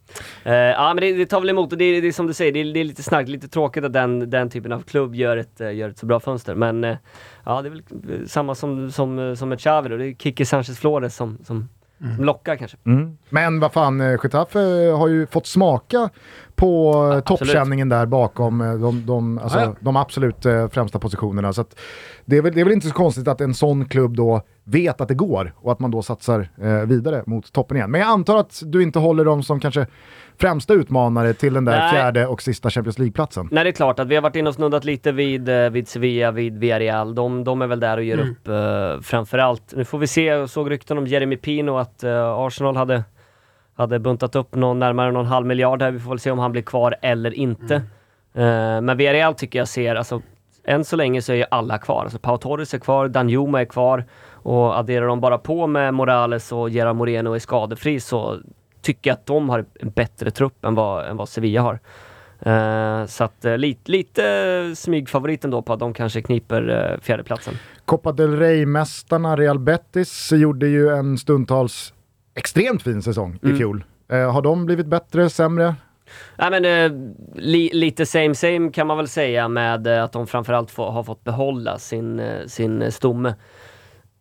Eh, ja, men det, det tar väl emot och det, är- som du säger, det är, det är lite snarkt, lite tråkigt att den, den typen av klubb gör ett, eh, gör ett så bra fönster. Men eh, ja, det är väl samma som, som, som med Xavi då. Det är Kike Sanchez Flores som, som, som lockar kanske. Mm. Men vad fan, eh, Getafe har ju fått smaka på ja, toppkänningen där bakom eh, de, de, alltså, Ja, ja. de absolut eh, främsta positionerna. Så att det, är väl, det är väl inte så konstigt att en sån klubb då vet att det går och att man då satsar eh, vidare mot toppen igen. Men jag antar att du inte håller dem som kanske främsta utmanare till den där Nej. fjärde och sista Champions League-platsen. Nej det är klart att vi har varit inne och snuddat lite vid, eh, vid Sevilla, vid Villarreal. De, de är väl där och ger upp uh, framförallt. Nu får vi se, jag såg rykten om Jeremy Pino att eh, Arsenal hade, hade buntat upp någon, närmare någon halv miljard här. Vi får väl se om han blir kvar eller inte. Eh, men Villarreal tycker jag ser, alltså än så länge så är ju alla kvar. Alltså Pau Torres är kvar, Danjuma är kvar och adderar de bara på med Morales och Gerard Moreno är skadefri så tycker att de har en bättre trupp än vad, än vad Sevilla har. Eh, så att uh, lite, lite smygfavorit ändå på att de kanske kniper uh, fjärdeplatsen. Copa del Rey-mästarna Real Betis gjorde ju en stundtals extremt fin säsong i Mm. fjol. Eh, har de blivit bättre, sämre? Nej men li, lite same same kan man väl säga med att de framförallt få, har fått behålla sin, sin stomme.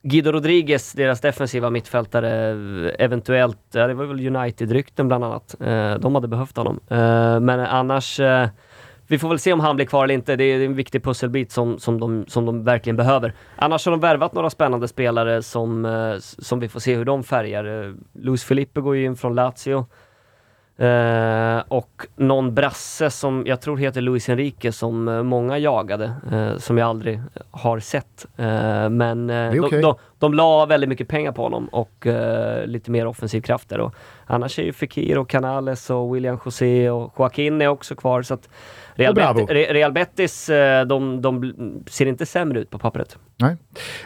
Guido Rodriguez, deras defensiva mittfältare, eventuellt, ja, det var väl United-rykten bland annat. Eh, de hade behövt honom. Eh, men annars, eh, vi får väl se om han blir kvar eller inte. Det är en viktig pusselbit som, som, de, som de verkligen behöver. Annars har de värvat några spännande spelare som, eh, som vi får se hur de färgar. Eh, Luis Felipe går ju in från Lazio. Eh, och någon brasse som jag tror heter Luis Enrique som eh, många jagade, eh, som jag aldrig har sett. Eh, men eh, är okej. de, de, de la väldigt mycket pengar på honom och eh, lite mer offensiv kraft där. Och annars är ju Fekir och Canales och William José och Joaquin är också kvar. Så att Real. Bet- Re- Real Betis, eh, de, de ser inte sämre ut på pappret. Nej.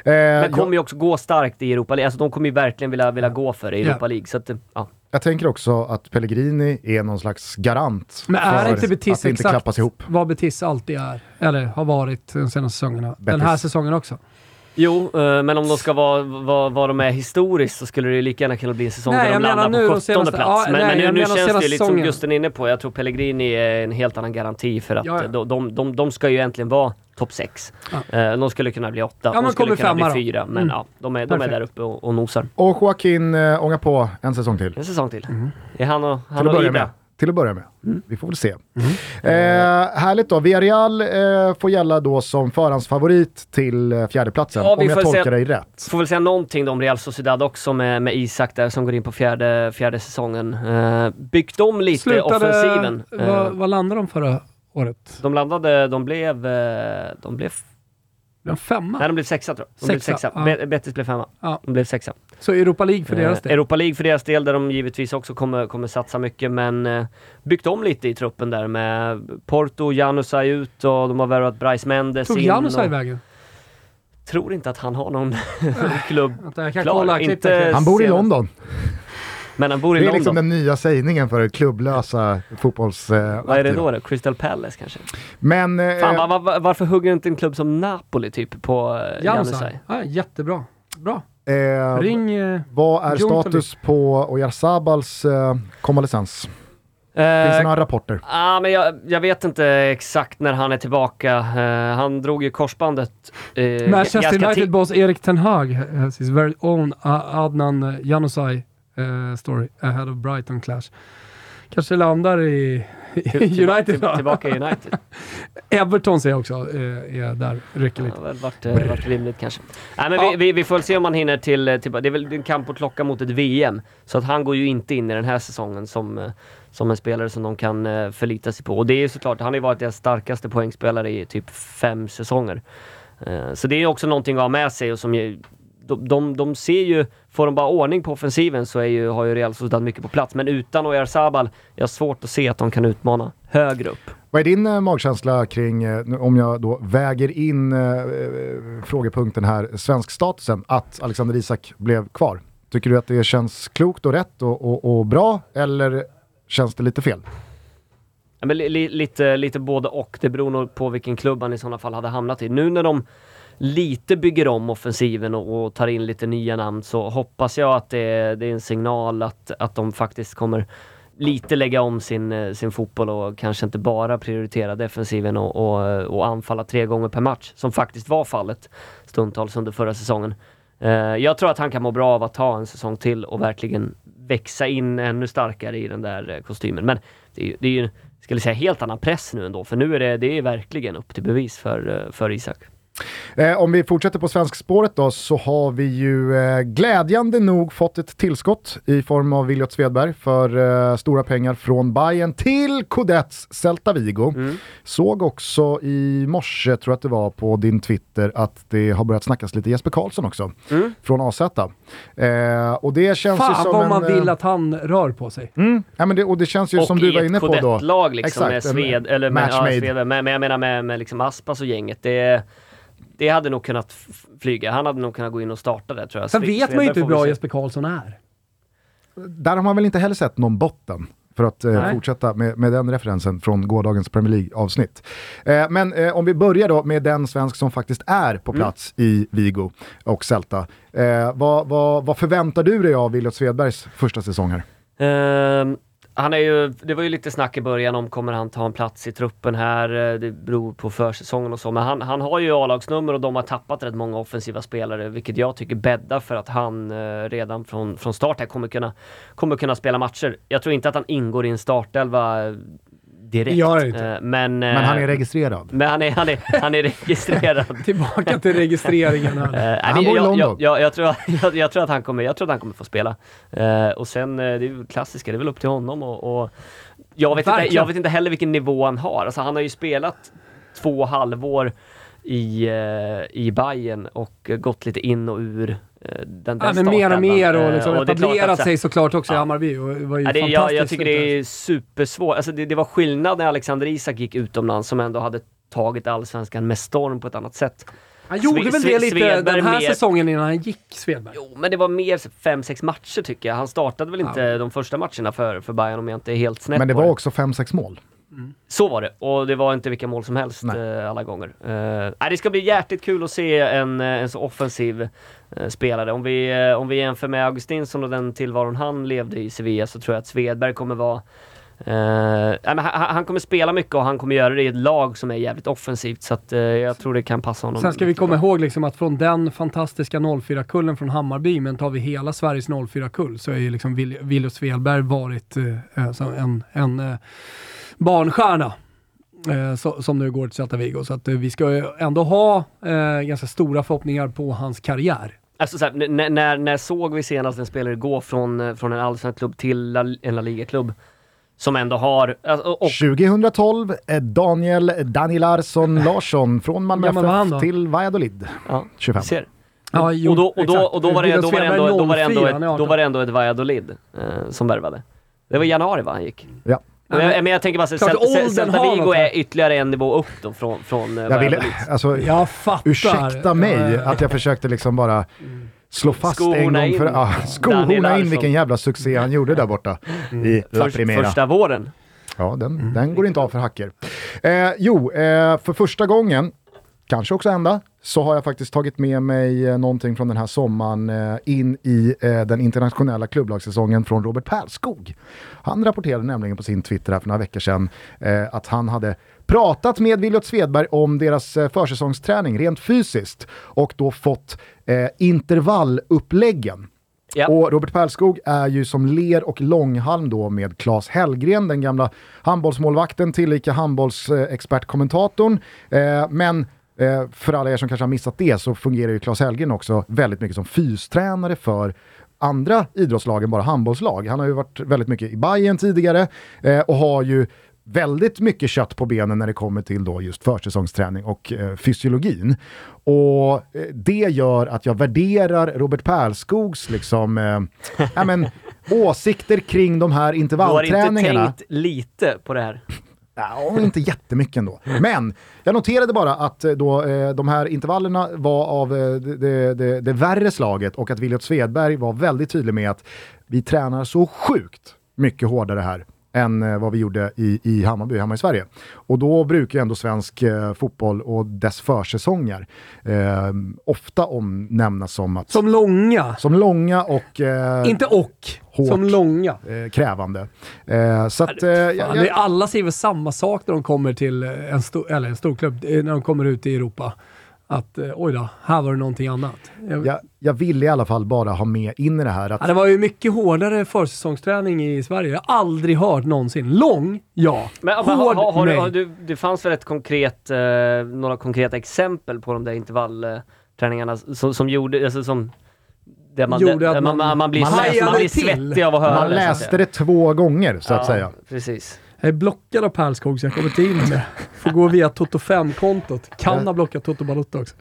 Eh, Men kommer jag, ju också gå starkt i Europa League. Alltså de kommer ju verkligen vilja, vilja gå för det i Ja. Europa League. Så att, eh, ja. Jag tänker också att Pellegrini är någon slags garant Men är för inte Betis att det inte klappas ihop. vad Betis alltid är? Eller har varit de senaste säsongerna? Den Betis. här säsongen också? Jo, eh, men om de ska vara vad, vad de är historiskt så skulle det ju lika gärna kunna bli en säsong Nej, där de landar på de 17 senaste- plats. ja, men, nej, men nu, nu känns det ju lite som. Gusten är inne på. Jag tror Pellegrini är en helt annan garanti för att Ja, ja. eh, De, de, de, de ska ju egentligen vara topp 6. de skulle kunna bli 8, Ja, de skulle kunna bli då. 4. Men Mm. ja, de är, de är där uppe och, och nosar. Och Joaquin äh, ångar på en säsong till. En säsong till. Är han och, han och Ibra. med. Till att börja med. Mm. Vi får väl se. Eh, härligt då. Villarreal eh, får gälla då som förhandsfavorit till eh, fjärdeplatsen. Ja, vi om jag får tolkar se- dig rätt. Får väl säga någonting då om Real Sociedad också med, med Isak där som går in på fjärde, fjärde säsongen. Uh, byggt om lite offensiven. Eh, Vad, vad landade de förra året? de landade, de blev, eh, de blev En femma? Nej, de blev sexa tror jag. De blev Sexa, sexa. ja. Be- Betis blev femma. Ja. De blev sexa. Så Europa League för deras del? Europa League för deras del, där de givetvis också kommer, kommer satsa mycket, men eh, byggt om lite i truppen där med Porto, Janusaj ut och de har värvat Bryce Mendes Tog in. Janusaj och- vägen? Tror inte att han har någon klubb jag kan klar. kolla. Inte- Han bor i. London. Men han bor i Det är London. liksom den nya sägningen för klubblösa fotbolls... Eh, Vad är det då? då? Crystal Palace kanske? Men... Eh, Fan, var, var, varför hugger inte en klubb som Napoli typ på eh, Janusaj. Janusaj? Ja, jättebra. Bra. Eh, Ring... Eh, vad är status på Oyarzabals eh, konvalescens? Finns det Eh, några rapporter? Ja, men jag, jag vet inte exakt när han är tillbaka. Eh, han drog ju korsbandet. eh, Manchester ganska United ti- boss Erik Ten Hag has his very own uh, Adnan Januzaj uh, story ahead of Brighton clash. Kanske landar i, United till- då. Tillbaka i United. Everton ser jag också eh, är där, rycker lite. har väl varit, eh, varit rimligt kanske. Nej, men Ja. vi, vi, vi får se om han hinner till, eh, till... Det är väl en kamp att klocka mot ett VM. Så att han går ju inte in i den här säsongen som, som en spelare som de kan förlita sig på. Och det är ju såklart, han har ju varit deras starkaste poängspelare i typ fem säsonger. Så det är ju också någonting att ha med sig och som de, de, de ser ju, får de bara ordning på offensiven så är ju, har ju Real Sociedad mycket på plats. Men utan Oyarzabal, jag har svårt att se att de kan utmana högre upp. Vad är din eh, magkänsla kring, eh, om jag då väger in eh, eh, frågepunkten här, svensk statusen, att Alexander Isak blev kvar? Tycker du att det känns klokt och rätt och, och, och bra, eller känns det lite fel? Ja, men li, li, lite, lite både och. Det beror nog på vilken klubb han i sådana fall hade hamnat i. Nu när de lite bygger om offensiven och, och tar in lite nya namn så hoppas jag att det, är- det är en signal att, att de faktiskt kommer lite lägga om sin, eh, sin fotboll och kanske inte bara prioritera defensiven och, och, och anfalla tre gånger per match, som faktiskt var fallet stundtals under förra säsongen. Eh, jag tror att han kan må bra av att ta en säsong till och verkligen växa in ännu starkare i den där eh, kostymen. Men det är ju, det är ju skulle jag säga, helt annan press nu ändå, för nu är det, det är verkligen upp till bevis för, för Isak. Eh, om vi fortsätter på svenskspåret då så har vi ju eh, glädjande nog fått ett tillskott i form av Williot Svedberg för eh, stora pengar från Bayern till Codets Celta Vigo. Såg också i morse, tror jag att det var, på din Twitter att det har börjat snackas lite Jesper Karlsson också från AZ. Eh, och det känns ju Fan som vad en, man vill eh, att han rör på sig. Mm, ja, men det, och det känns ju Och som du i var ett inne på då. Codette-lag liksom Exakt, med Sved, eller med, ja. Svedberg, men, men jag menar med, med liksom Aspas och gänget. Det, det hade nog kunnat flyga. Han hade nog kunnat gå in och starta det tror jag. Sen vet man ju inte hur bra. Jesper Karlsson är. Där har man väl inte heller sett någon botten. För att eh, fortsätta med, med den referensen från gårdagens Premier League-avsnitt. Eh, men eh, om vi börjar då med den svensk som faktiskt är på plats i Vigo och Celta. Eh, vad, vad, vad förväntar du dig av Williot Svedbergs första säsong här? Ehm, han är ju, det var ju lite snack i början om kommer han ta en plats i truppen här, eh, det beror på försäsongen och så, men han, han har ju A-lagsnummer och de har tappat rätt många offensiva spelare, vilket jag tycker bäddar för att han eh, redan från, från start här kommer kunna, kommer kunna spela matcher. Jag tror inte att han ingår i en startelva eh, direkt. Det gör han inte. Eh, men, Men han är registrerad. men han är, han är, han är registrerad. Tillbaka till registreringen Eh, här. Han bor i jag, London. jag, jag, jag, tror, jag, jag, tror att han kommer, jag tror att han kommer få spela. Eh, och sen, eh, det är ju klassiska, det är väl upp till honom och, och jag, vet inte, jag vet inte heller vilken nivå han har. Alltså, han har ju spelat två halvår i, eh, i Bayern och eh, gått lite in och ur eh, den, den Ja, men mer och mer och Eh, liksom klart etablerat att så- sig såklart också i Ja. Hammarby. Och det var ju Ja, det, jag, fantastiskt. jag tycker det är supersvårt. Alltså det, det var skillnad när Alexander Isak gick utomlands som ändå hade tagit allsvenskan med storm på ett annat sätt. Han gjorde Sve- väl det lite Svedberg den här mer- säsongen innan han gick, Svedberg? Jo, men det var mer fem sex matcher tycker jag. Han startade väl inte de första matcherna för, för Bayern om jag inte är helt snett Men det var också 5-6 mål. Så var det, och det var inte vilka mål som helst eh, alla gånger. Eh, det ska bli hjärtligt kul att se en, eh, en så offensiv eh, spelare. Om vi, eh, om vi jämför med Augustinsson och den tillvaron han levde i Sevilla så tror jag att Svedberg kommer vara men han, kommer spela mycket och han kommer göra det i ett lag som är jävligt offensivt så att eh, jag tror det kan passa honom. Sen ska vi komma bra. ihåg liksom att från den fantastiska 04-kullen från Hammarby, men tar vi hela Sveriges 04-kull, så är ju liksom Will- Willy Svedberg varit som en, en barnstjärna. Så, som nu går till Celta Vigo. Så att vi ska ju ändå ha ganska stora förhoppningar på hans karriär. Alltså så här, n- n- när, när såg vi senast en spelare gå från, från en allsvensk klubb till en La Liga-klubb? Som ändå har... alltså, Och, 2012, eh, Daniel Daniel Larsson Larsson från Malmö då? FF till Valladolid. ja, 25. Ser. Ja, jo, och då, och då, och då var det, ändå, då var det, ändå, 04, han är ett, 18. då var det ändå ett Valladolid eh, som värvade. Det var i januari va han gick? Ja. Och jag, men jag tänker bara, åldern Celta Vigo är ytterligare en nivå upp då från, från eh, Jag ville, alltså, Jag fattar. ursäkta mig Ja, att jag försökte liksom bara slå fast en Skohorna gång för in ja, Skohorna in vilken jävla succé han gjorde där borta i La Först, Primera. första våren. Ja, den, den går inte av för hacker. Eh, jo, eh, för första gången, kanske också enda, så har jag faktiskt tagit med mig eh, någonting från den här sommaren eh, in i eh, den internationella klubblagssäsongen från Robert Pärlskog. Han rapporterade nämligen på sin Twitter här för några veckor sedan att han hade pratat med Williot Svedberg om deras eh, försäsongsträning rent fysiskt och då fått eh, intervalluppläggen. Ja. Och Robert Pärlskog är ju som ler och långhalm då med Claes Hellgren, den gamla handbollsmålvakten, tillika handbollsexpertkommentatorn. Eh, men eh, för alla er som kanske har missat det så fungerar ju Claes Hellgren också väldigt mycket som fystränare för andra idrottslag än bara handbollslag. Han har ju varit väldigt mycket i Bayern tidigare eh, och har ju väldigt mycket kött på benen när det kommer till då just försäsongsträning och eh, fysiologin. Och eh, det gör att jag värderar Robert Pärlskogs liksom, eh, ja, men, åsikter kring de här Du har inte intervallträningarna. tänkt lite på det här? Ja, inte jättemycket ändå. Men jag noterade bara att eh, då, eh, de här intervallerna var av eh, det, det, det, det värre slaget och att Williot Svedberg var väldigt tydlig med att vi tränar så sjukt mycket hårdare här än eh, vad vi gjorde i, i Hammarby hemma i Sverige. Och då brukar ju ändå svensk eh, fotboll och dess försäsonger eh, ofta omnämnas som, att, som, Som långa. långa och eh, Inte och. hårt. Som långa. eh, krävande. Eh, så att, jag, jag, alla säger väl samma sak när de kommer till en, stor, eller en storklubb, när de kommer ut i Europa. Att eh, oj då, här var det någonting annat. Jag, jag, jag ville i alla fall bara ha med in i det här att Ja, det var ju mycket hårdare försäsongsträning i Sverige. Jag har aldrig hört någonsin. Lång, ja. Men, Hård, har, har, har, du, nej. har du, det fanns väl ett konkret, eh, några konkreta exempel på de där intervallträningarna som, som gjorde, alltså som där man, Gjorde där att man, man- man, man blir, man man, blir svettig av att höra man det. läste det två gånger så att säga. Precis. Jag är blockad av Pärlskog så jag kommer inte in med. Får gå via Toto 5-kontot. Kan ha blockat Toto Balotto också.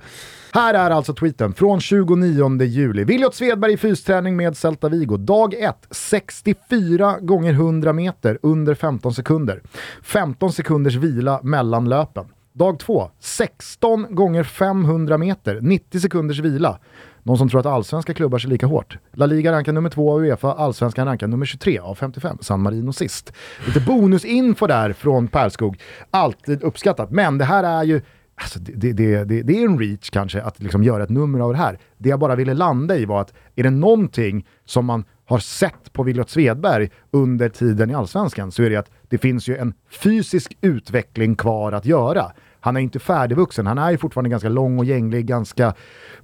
Här är alltså tweeten från 29 juli. Williot Svedberg i fysträning med Celta Vigo. Dag 1, 64 gånger 100 meter under 15 sekunder. 15 sekunders vila mellan löpen. Dag 2, 16 gånger 500 meter, 90 sekunders vila. Någon som tror att allsvenska klubbar sig lika hårt. La Liga rankar nummer 2 av Uefa, allsvenskan rankar nummer 23 av 55, San Marino sist. Lite bonusinfo där från Pärlskog. Alltid uppskattat, men det här är ju Alltså det, det, det, det, det är en reach kanske att liksom göra ett nummer av det här. Det jag bara ville landa i var att är det någonting som man har sett på Williot Svedberg under tiden i Allsvenskan så är det att det finns ju en fysisk utveckling kvar att göra. Han är inte färdigvuxen, han är ju fortfarande ganska lång och gänglig, ganska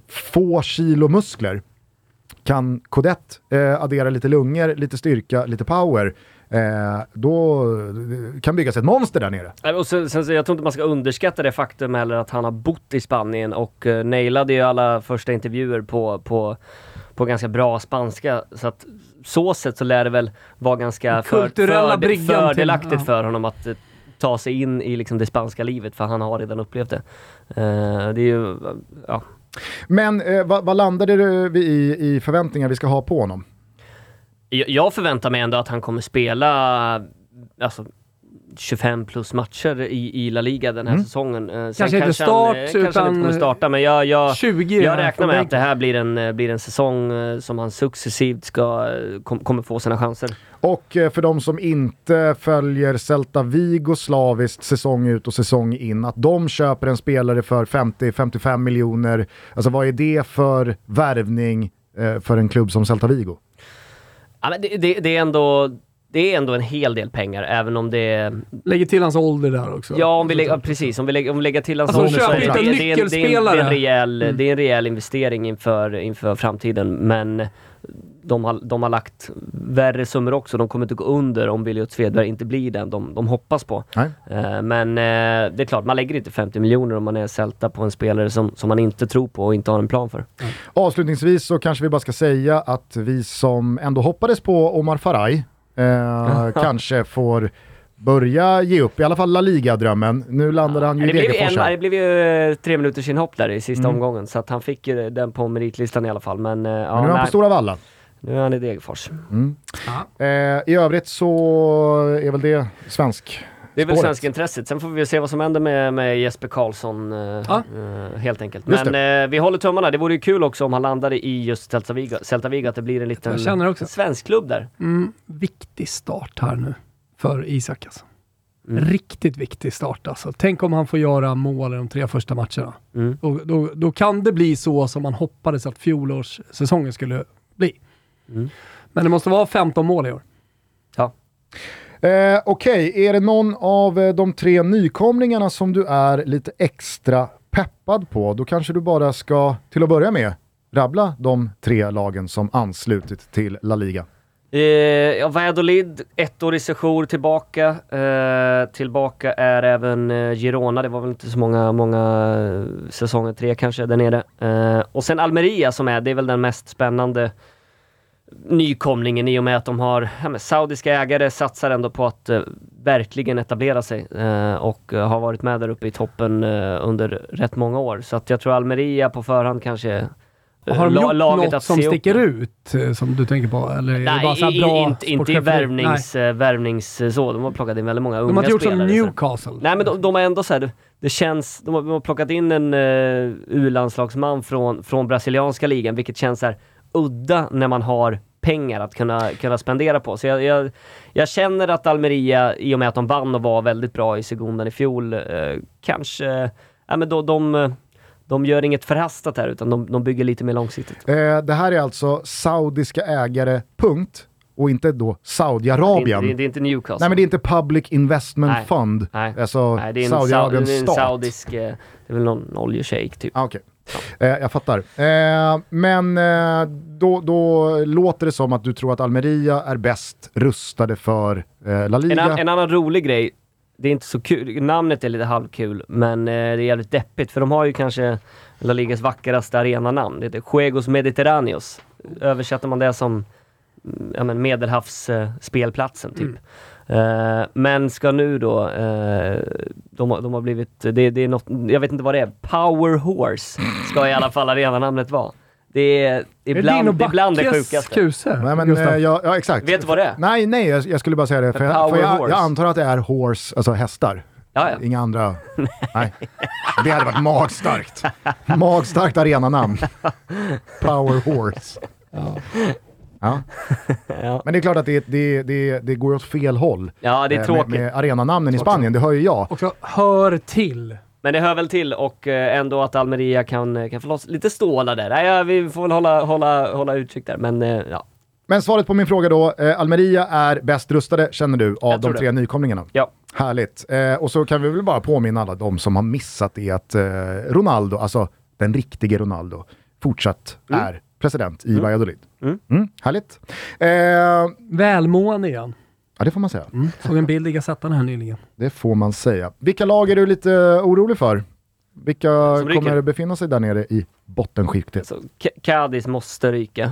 få kilo muskler. Kan Kodett eh, addera lite lungor, lite styrka, lite power, eh, då eh, kan byggas ett monster där nere. Nej, Och sen, sen, så jag tror inte man ska underskatta det faktum heller att han har bott i Spanien och uh, nailade ju alla första intervjuer på, på, på ganska bra spanska. Så att så sätt så lär det väl vara ganska för, för, bryggan till- fördelaktigt ja. för honom att eh, ta sig in i liksom, det spanska livet för han har redan upplevt det. Eh, det är ju, ja. Men eh, vad, vad landade du i, i förväntningar vi ska ha på honom? Jag jag förväntar mig ändå att han kommer spela alltså, 25 plus matcher i, i La Liga den här Mm. säsongen. Eh, sen Kanske inte han, start, eh, kanske han utan, inte kommer starta, men jag, jag, 20 jag räknar med att det här blir en, eh, blir en säsong som han successivt ska, kom, kommer få sina chanser. Och för de som inte följer Celta Vigo slaviskt säsong ut och säsong in, att de köper en spelare för 50-55 miljoner, alltså vad är det för värvning för en klubb som Celta Vigo? Ja, det, det, det, är ändå, det är ändå en hel del pengar, även om det är... Lägger till hans ålder där också. Ja, om vi lägger, precis. Om vi lägger, om vi lägger till hans Alltså, ålder så är det, det, det, är en- det, är en- det, är en rejäl, Mm. det är en rejäl investering inför, inför framtiden, men de har, de har lagt värre summor också. De kommer inte gå under om Williot Svedberg inte blir den de, de hoppas på. Nej. Eh, Men eh, det är klart, man lägger inte 50 miljoner om man är Celta på en spelare som, som man inte tror på och inte har en plan för. Avslutningsvis så kanske vi bara ska säga att vi som ändå hoppades på Omar Faraj eh, kanske får börja ge upp, i alla fall La Liga-drömmen. Nu landade han ju i det, blev ju Degerfors. det blev ju eh, tre minuters inhopp där i sista Mm. omgången, så att han fick ju den på meritlistan i alla fall. Men, eh, ja, Men nu är han nej, på Stora Valla. nu är han i Degerfors. Ja. Eh, I övrigt så är väl det svensk. Det är väl Spåret. svenska intresset. Sen får vi se vad som händer med, med Jesper Karlsson eh, Ja. eh, helt enkelt. Just Men eh, vi håller tummarna. Det vore ju kul också om han landade i just Celta Vigo, Celta Vigo att det blir en liten Jag känner också. svensk klubb där. Mm, viktig start här nu för Isak alltså. Mm. Riktigt viktig start alltså. Tänk om han får göra mål i de tre första matcherna. Mm. Då, då, då kan det bli så som man hoppades att fjolårssäsongen skulle bli. Mm. Men det måste vara 15 mål i år. Eh, Okej, är det någon av eh, de tre nykomlingarna som du är lite extra peppad på? Då kanske du bara ska, till att börja med, rabbla de tre lagen som anslutit till La Liga. Eh, ja, Valladolid, ett år i sejour tillbaka. Eh, tillbaka är även eh, Girona, det var väl inte så många, många eh, säsonger, tre kanske där nere. Eh, och sen Almeria som är, det är väl den mest spännande nykomlingen i och med att de har ja, saudiska ägare, satsar ändå på att eh, verkligen etablera sig eh, och eh, har varit med där uppe i toppen eh, under rätt många år. Så att jag tror Almeria på förhand kanske eh, Har de gjort laget något som sticker ut eh, som du tänker på? Eller det bara Nej, så bra inte, inte i sportchef- Nej. värvnings, värvnings så. De har plockat in väldigt många unga De har inte gjort som spelare. så. Newcastle. Nej men de, de har ändå så här, det, det känns, de har, de har plockat in en uh, U-landslagsman från, från brasilianska ligan, vilket känns så här udda när man har pengar att kunna, kunna spendera på. Så jag, jag, jag känner att Almeria, i och med att de vann och var väldigt bra i segundan i fjol, eh, kanske, ja men då, de, de gör inget förhastat här utan de, de bygger lite mer långsiktigt. Eh, det här är alltså saudiska ägare, punkt. Och inte då Saudiarabien. det, är- det är inte Newcastle. Nej men det är inte Public Investment Nej. Fund. Nej. Alltså Nej, det är en, Saudiarabiens Sau- det är en stat. saudisk, eh, det är väl någon oljeshejk typ. Ah, Eh, jag fattar. Eh, men eh, då, då låter det som att du tror att Almeria är bäst rustade för eh, La En, Liga. an, en annan rolig grej, det är inte så kul, namnet är lite halvkul, men eh, det är jävligt deppigt för de har ju kanske La Ligas vackraste arenanamn. Det heter Juegos Mediterraneos. Översätter man det som mm, ja, men medelhavsspelplatsen typ. Eh, men ska nu då, eh, de, har- de har blivit, det, det är något, jag vet inte vad det är, Power Horse ska i alla fall arenanamnet vara. Det är Är ibland, och det är ibland det sjukaste. kuse, Nej, men, eh, ja, ja, exakt. Vet du vad det är? Nej, nej, jag, jag skulle bara säga det. För, jag, för jag, jag antar att det är horse, alltså hästar. Ja, ja. Inga andra. nej. Det hade varit magstarkt. Magstarkt arenanamn. Power horse. Ja. Ja. Men det är klart att det, det, det, det går åt fel håll. Ja, det är eh, tråkigt. Med, med arenanamnen i Spanien, det hör ju jag. Också hör till. Men det hör väl till och eh, ändå att Almeria kan, eh, kan få loss lite stålar där. Nej, ja, vi får väl hålla, hålla, hålla utkik där, men ja. Men svaret på min fråga då, eh, Almeria är bäst rustade, känner du, av de tre nykomlingarna? Ja. Härligt. Eh, och så kan vi väl bara påminna alla de som har missat det att eh, Ronaldo, alltså den riktige Ronaldo, fortsatt är president i Valladolid. Mm. Mm, härligt. Eh, ja, Välmående igen. det får man säga. Mm. Såg en bild i Gazettan här nyligen. Det får man säga. Vilka lag är du lite orolig för? Vilka kommer befinna sig där nere i bottenskiktet? Så K- Cadiz måste ryka.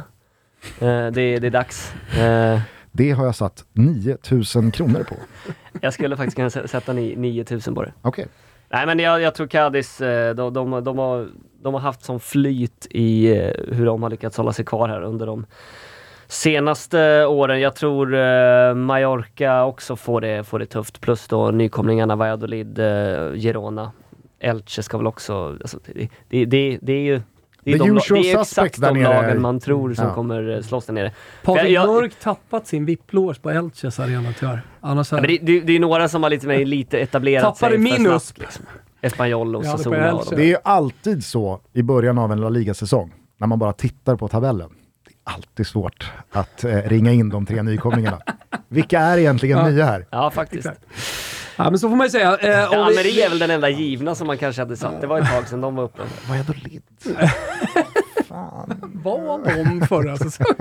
Eh, det, det är dags. Eh, Det har jag satt 9000 kronor på. jag skulle faktiskt kunna sä- sätta ni, 9000 på det. Okej. Nej men jag, jag tror Cadiz, eh, de, de, de, har, de har haft sån flyt i eh, hur de har lyckats hålla sig kvar här under de senaste åren. Jag tror eh, Mallorca också får det, får det tufft. Plus då nykomlingarna Valladolid, eh, Girona, Elche ska väl också... Alltså, det, det, det, det är ju... Det är, The de, det är exakt de lagen man tror som Ja. kommer eh, slåss där nere. Patrik Mörk tappat sin VIP-loge på Elches arena tyvärr. Annars Ja, hade men det, det, det är några som har lite, mer, lite etablerat Tappade sig för min snabbt, USP. Liksom. Espanyol och Sassuolo. de- Det är ju alltid så i början av en La Liga-säsong, när man bara tittar på tabellen. Det är alltid svårt att eh, ringa in de tre nykomlingarna. Vilka är egentligen Ja. nya här? Ja, faktiskt. Exakt. Ja, men så får man ju säga. Eh, Ja, vi- Almeria är väl den enda givna som man kanske hade satt. Det var ett tag sedan de var uppe. Valladolid. Fan. var de förra säsongen?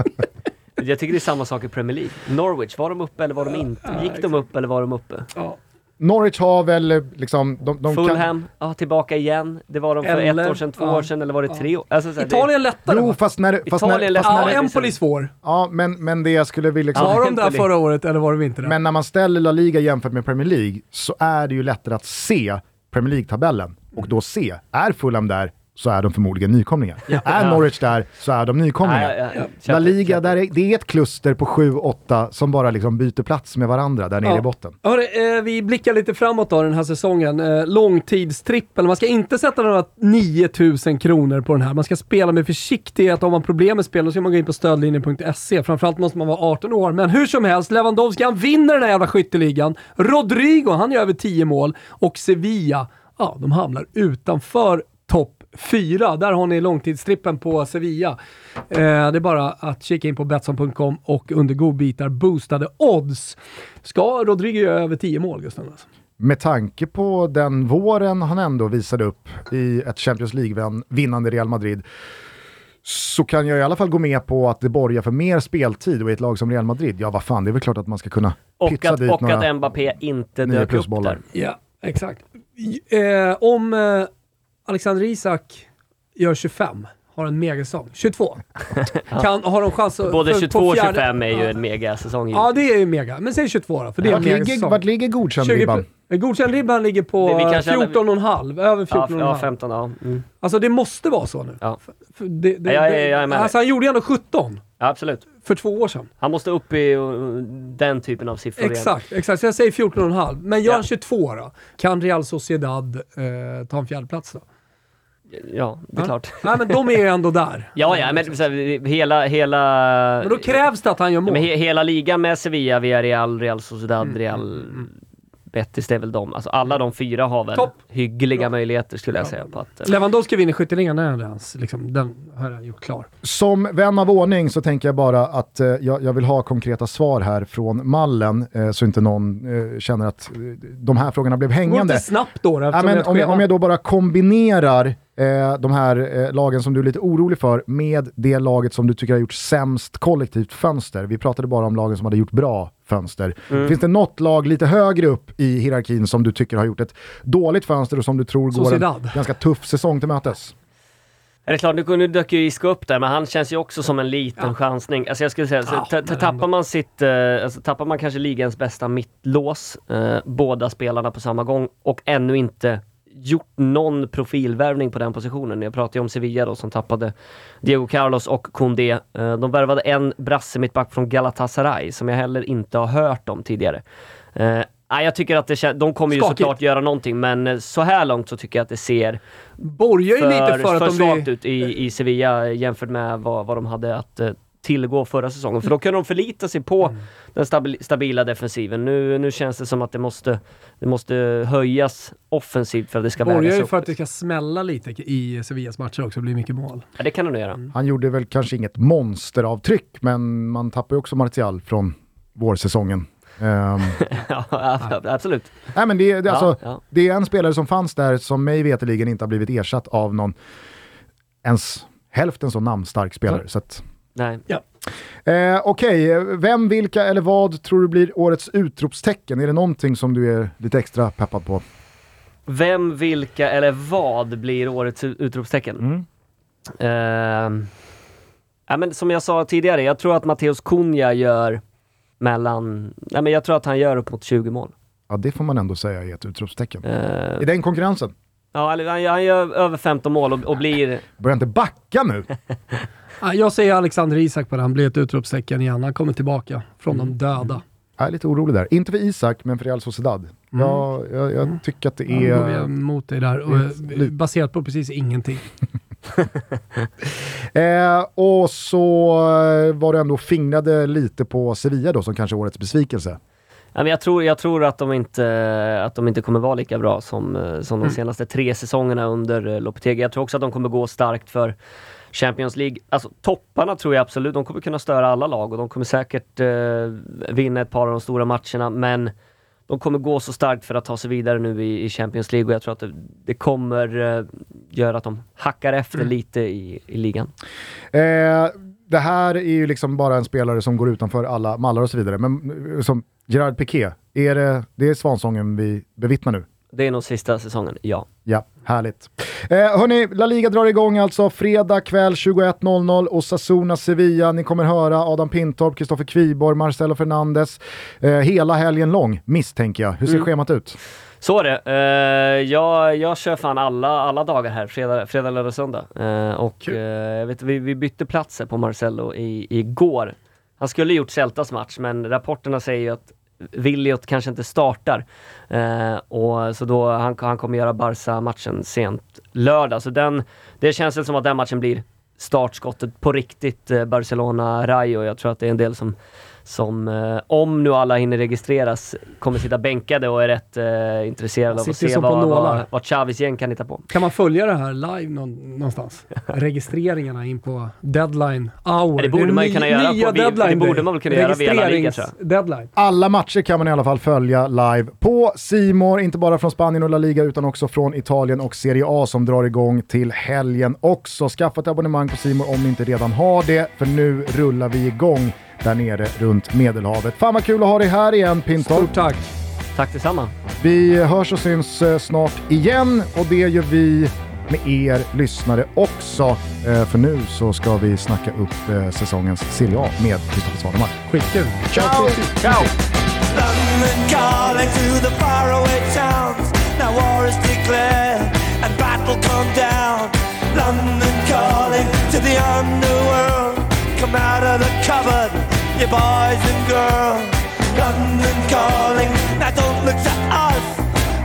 Jag tycker det är samma sak i Premier League. Norwich, var de uppe eller var de inte? Gick de upp eller var de uppe? Ja. Norwich har väl liksom... De, de Fulham, kan... ja, tillbaka igen. Det var de för Eller- ett år sedan, två ja. år sedan, eller var det tre år? Alltså, så här, Italien lättare Jo, fast när, fast Italien när, fast Ja, när, det- Empoli svår. ja men, men det jag skulle vilja... Liksom, Var de där förra året eller var de inte det? Men när man ställer La Liga jämfört med Premier League så är det ju lättare att se Premier League-tabellen. Och då se, är Fulham där så är de förmodligen nykomlingar. Är Norwich där så är de nykomlingar. Ja, ja, ja. La Liga, där är, det är ett kluster på 7-8 som bara liksom byter plats med varandra där nere Ja. i botten. Hörru, eh, vi blickar lite framåt då den här säsongen. Eh, långtidstrippel. Man ska inte sätta några 9000 kronor på den här. Man ska spela med försiktighet. Om man har problem med spel, då ska man gå in på stödlinjen.se. Framförallt måste man vara 18 år. Men hur som helst, Lewandowski han vinner den här jävla skytteligan. Rodrigo, han gör över 10 mål. Och Sevilla, ja, de hamnar utanför topp fyra. Där har ni långtidstrippen på Sevilla. Eh, det är bara att kika in på Betsson.com och under godbitar boostade odds. Ska Rodrigo göra över 10 mål, Gustav? Alltså? Med tanke på den våren han ändå visade upp i ett Champions League-vinnande Real Madrid så kan jag i alla fall gå med på att det borgar för mer speltid och i ett lag som Real Madrid, ja vad fan, det är väl klart att man ska kunna Och, pytsa att, dit och några... att Mbappé inte dök upp där. Ja, exakt. Eh, om eh, Alexander Isak gör 25, har en megasäsong, 22, kan, har de chans att... Både för- 22 på och fjärde- 25 är ju Ja. en megasäsong. Ja, det är ju mega. Men säg 22 då, för det är en megasäsong. vart ligger 20 godkänd-ribban? Eh, Godkänd ribban ligger på Det- vi kanske hade- 14,5, över ja, 14,5. ja, 15, ja. Mm. Alltså det måste vara så nu. Ja. För, det, det, Ja, ja, jag är med alltså han gjorde ju ändå 17 ja, absolut. för två år sedan. Han måste upp i uh, den typen av siffror igen. Exakt, exakt. Så jag säger 14,5. Men gör Ja. han 22 då? Kan Real Sociedad eh, ta en fjärdeplats då? Ja, det är Ja. klart. Nej men de är ju ändå där. Ja, ja, men så här, hela, hela... Men då krävs det att han gör Ja, mål. men he, hela ligan med Sevilla, Villarreal, Real Sociedad, Mm, Real Betis, det är väl de. Alltså alla de fyra har väl Topp. hyggliga Bra. möjligheter skulle jag Ja. säga på att... eh, Lewandowski vinner skytteligan, den, är hans, liksom, den har han gjort klar. Som vän av ordning så tänker jag bara att eh, jag, jag vill ha konkreta svar här från mallen eh, så inte någon eh, känner att eh, de här frågorna blev Det går hängande. inte snabbt då, då Ja, men om, jag, om jag då bara kombinerar eh, de här eh, lagen som du är lite orolig för med det laget som du tycker har gjort sämst kollektivt fönster. Vi pratade bara om lagen som hade gjort bra fönster. Mm. Finns det något lag lite högre upp i hierarkin som du tycker har gjort ett dåligt fönster och som du tror går en ganska tuff säsong till mötes? Är det klart, nu, nu dök ju Isco upp där, men han känns ju också som en liten Ja. chansning. Alltså jag skulle säga, så, Ja, tappar man sitt, eh, alltså, tappar man kanske ligans bästa mittlås, eh, båda spelarna på samma gång, och ännu inte gjort någon profilvärvning på den positionen. Jag pratar ju om Sevilla då som tappade Diego Carlos och Koundé. Eh, de värvade en brasse mittback från Galatasaray som jag heller inte har hört om tidigare. Eh, nej, jag tycker att det de kommer ju Skakigt. såklart göra någonting, men eh, så här långt så tycker jag att det ser Borgar ju lite för att för de svagt blir... ut i, i Sevilla jämfört med vad, vad de hade att tillgå förra säsongen. För då kunde de förlita sig på Mm. den stabil, stabila defensiven. Nu, nu känns det som att det måste, det måste höjas offensivt för att det ska Borgar vägas ju upp. för att det ska smälla lite i Sevillas matcher också, det blir mycket mål. Ja, det kan de nog göra. Mm. Han gjorde väl kanske inget monsteravtryck, men man tappar ju också Martial från vårsäsongen. Ehm, ja, absolut. nej, men det, det, är alltså, ja, ja. det är en spelare som fanns där som mig veterligen inte har blivit ersatt av någon ens hälften så namnstark spelare. Så att, Nej. eh, Okej, vem, vilka eller vad tror du blir årets utropstecken? Är det någonting som du är lite extra peppad på? Vem, vilka eller vad blir årets utropstecken? Mm. Ehm, ja, men som jag sa tidigare, jag tror att Matteus Cunha gör mellan... Ja, men jag tror att han gör upp mot 20 mål. Ja, det får man ändå säga är ett utropstecken. Ehm, I den konkurrensen, Ja, eller han, han gör över 15 mål och, och blir... börja inte backa nu! Ja, Jag säger Alexander Isak på det, han blir ett utropstecken igen. Han kommer tillbaka från Mm. de döda. Jag är lite orolig där. Inte för Isak, men för Real Sociedad. Mm. Jag, jag, jag tycker att det Ja, då går vi är... emot dig där, och, är- eh, baserat på precis ingenting. Eh, och så eh, var det ändå fingrade lite på Sevilla då, som kanske är årets besvikelse. Ja, men jag, tror, jag tror att de, inte, att de inte kommer vara lika bra som, eh, som de Mm. senaste tre säsongerna under eh, Lopetegui. Jag tror också att de kommer gå starkt för Champions League. Alltså topparna tror jag absolut, de kommer kunna störa alla lag och de kommer säkert eh, vinna ett par av de stora matcherna, men de kommer gå så starkt för att ta sig vidare nu i, i Champions League och jag tror att det, det kommer eh, göra att de hackar efter Mm. lite i, i ligan. Eh, det här är ju liksom bara en spelare som går utanför alla mallar och så vidare. Men eh, som Gerard Piqué, är det, det är svansången vi bevittnar nu? Det är nog sista säsongen, ja. Ja, härligt. Eh, hörni, La Liga drar igång alltså fredag kväll 21.00 och Sassuna Sevilla. Ni kommer höra Adam Pintorp, Kristoffer Kviborg, Marcelo Fernandes eh, hela helgen lång, misstänker jag. Hur ser mm. schemat ut? Så är det. Uh, jag, jag kör fan alla, alla dagar här, fredag, fredag lördag, söndag. Uh, och uh, jag vet, vi, vi bytte platser på Marcello i, igår. Han skulle gjort Celtas match, men rapporterna säger ju att Williot kanske inte startar. Eh, och så då, han, han kommer göra Barca-matchen sent lördag. Så den, det känns väl som att den matchen blir startskottet på riktigt, eh, Barcelona-Rayo. Jag tror att det är en del som som, eh, om nu alla hinner registreras, kommer sitta bänkade och är rätt eh, intresserade av att se vad, vad, vad Chavis gäng kan hitta på. Kan man följa det här live någon, någonstans? Registreringarna in på deadline hour. Det borde det man ju kunna göra. På, det borde man väl kunna göra via La Liga tror jag. Deadline. Alla matcher kan man i alla fall följa live på Simor, inte bara från Spanien och La Liga utan också från Italien och Serie A som drar igång till helgen också. Skaffa ett abonnemang på Simor om ni inte redan har det, för nu rullar vi igång där nere runt Medelhavet. Fan vad kul att ha dig här igen Pintorp. Stort tack. Tack detsamma. Vi hörs och syns eh, snart igen och det gör vi med er lyssnare också. Eh, för nu så ska vi snacka upp eh, säsongens Serie A med Kristoffer Svanemar. Skitkul. Ciao! Ciao! London calling to the faraway towns Now war is declared and battle come down London calling to the underworld Come out of the cupboard you boys and girls. London calling, now don't look to us.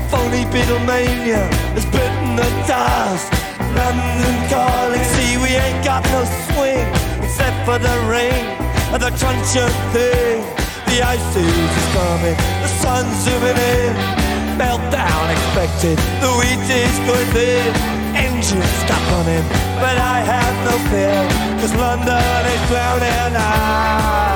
Phony Beatlemania has bitten the dust. London calling, see we ain't got no swing except for the rain and the truncheon thing. The ice is coming, the sun's zooming in. Meltdown expected, the wheat is going thin. Engines stop running, but I have no fear, cause London is drowning. I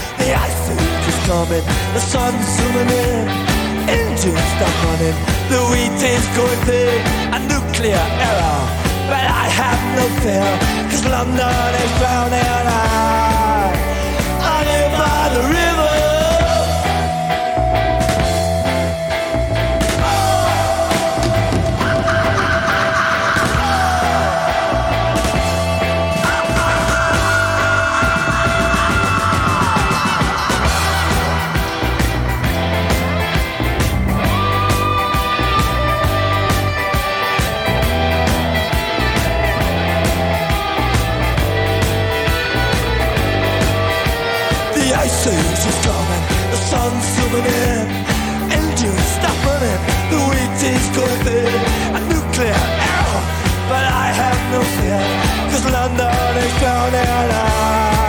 The ice is coming, the sun's zooming in, engines stop running, the wheat is going thick, a nuclear error. But I have no fear, cause London is drowning. I, I live by the river. stopping it. Engines stopping it. The wheat is going. A nuclear arrow. But I have no fear. Cause London is drowning out.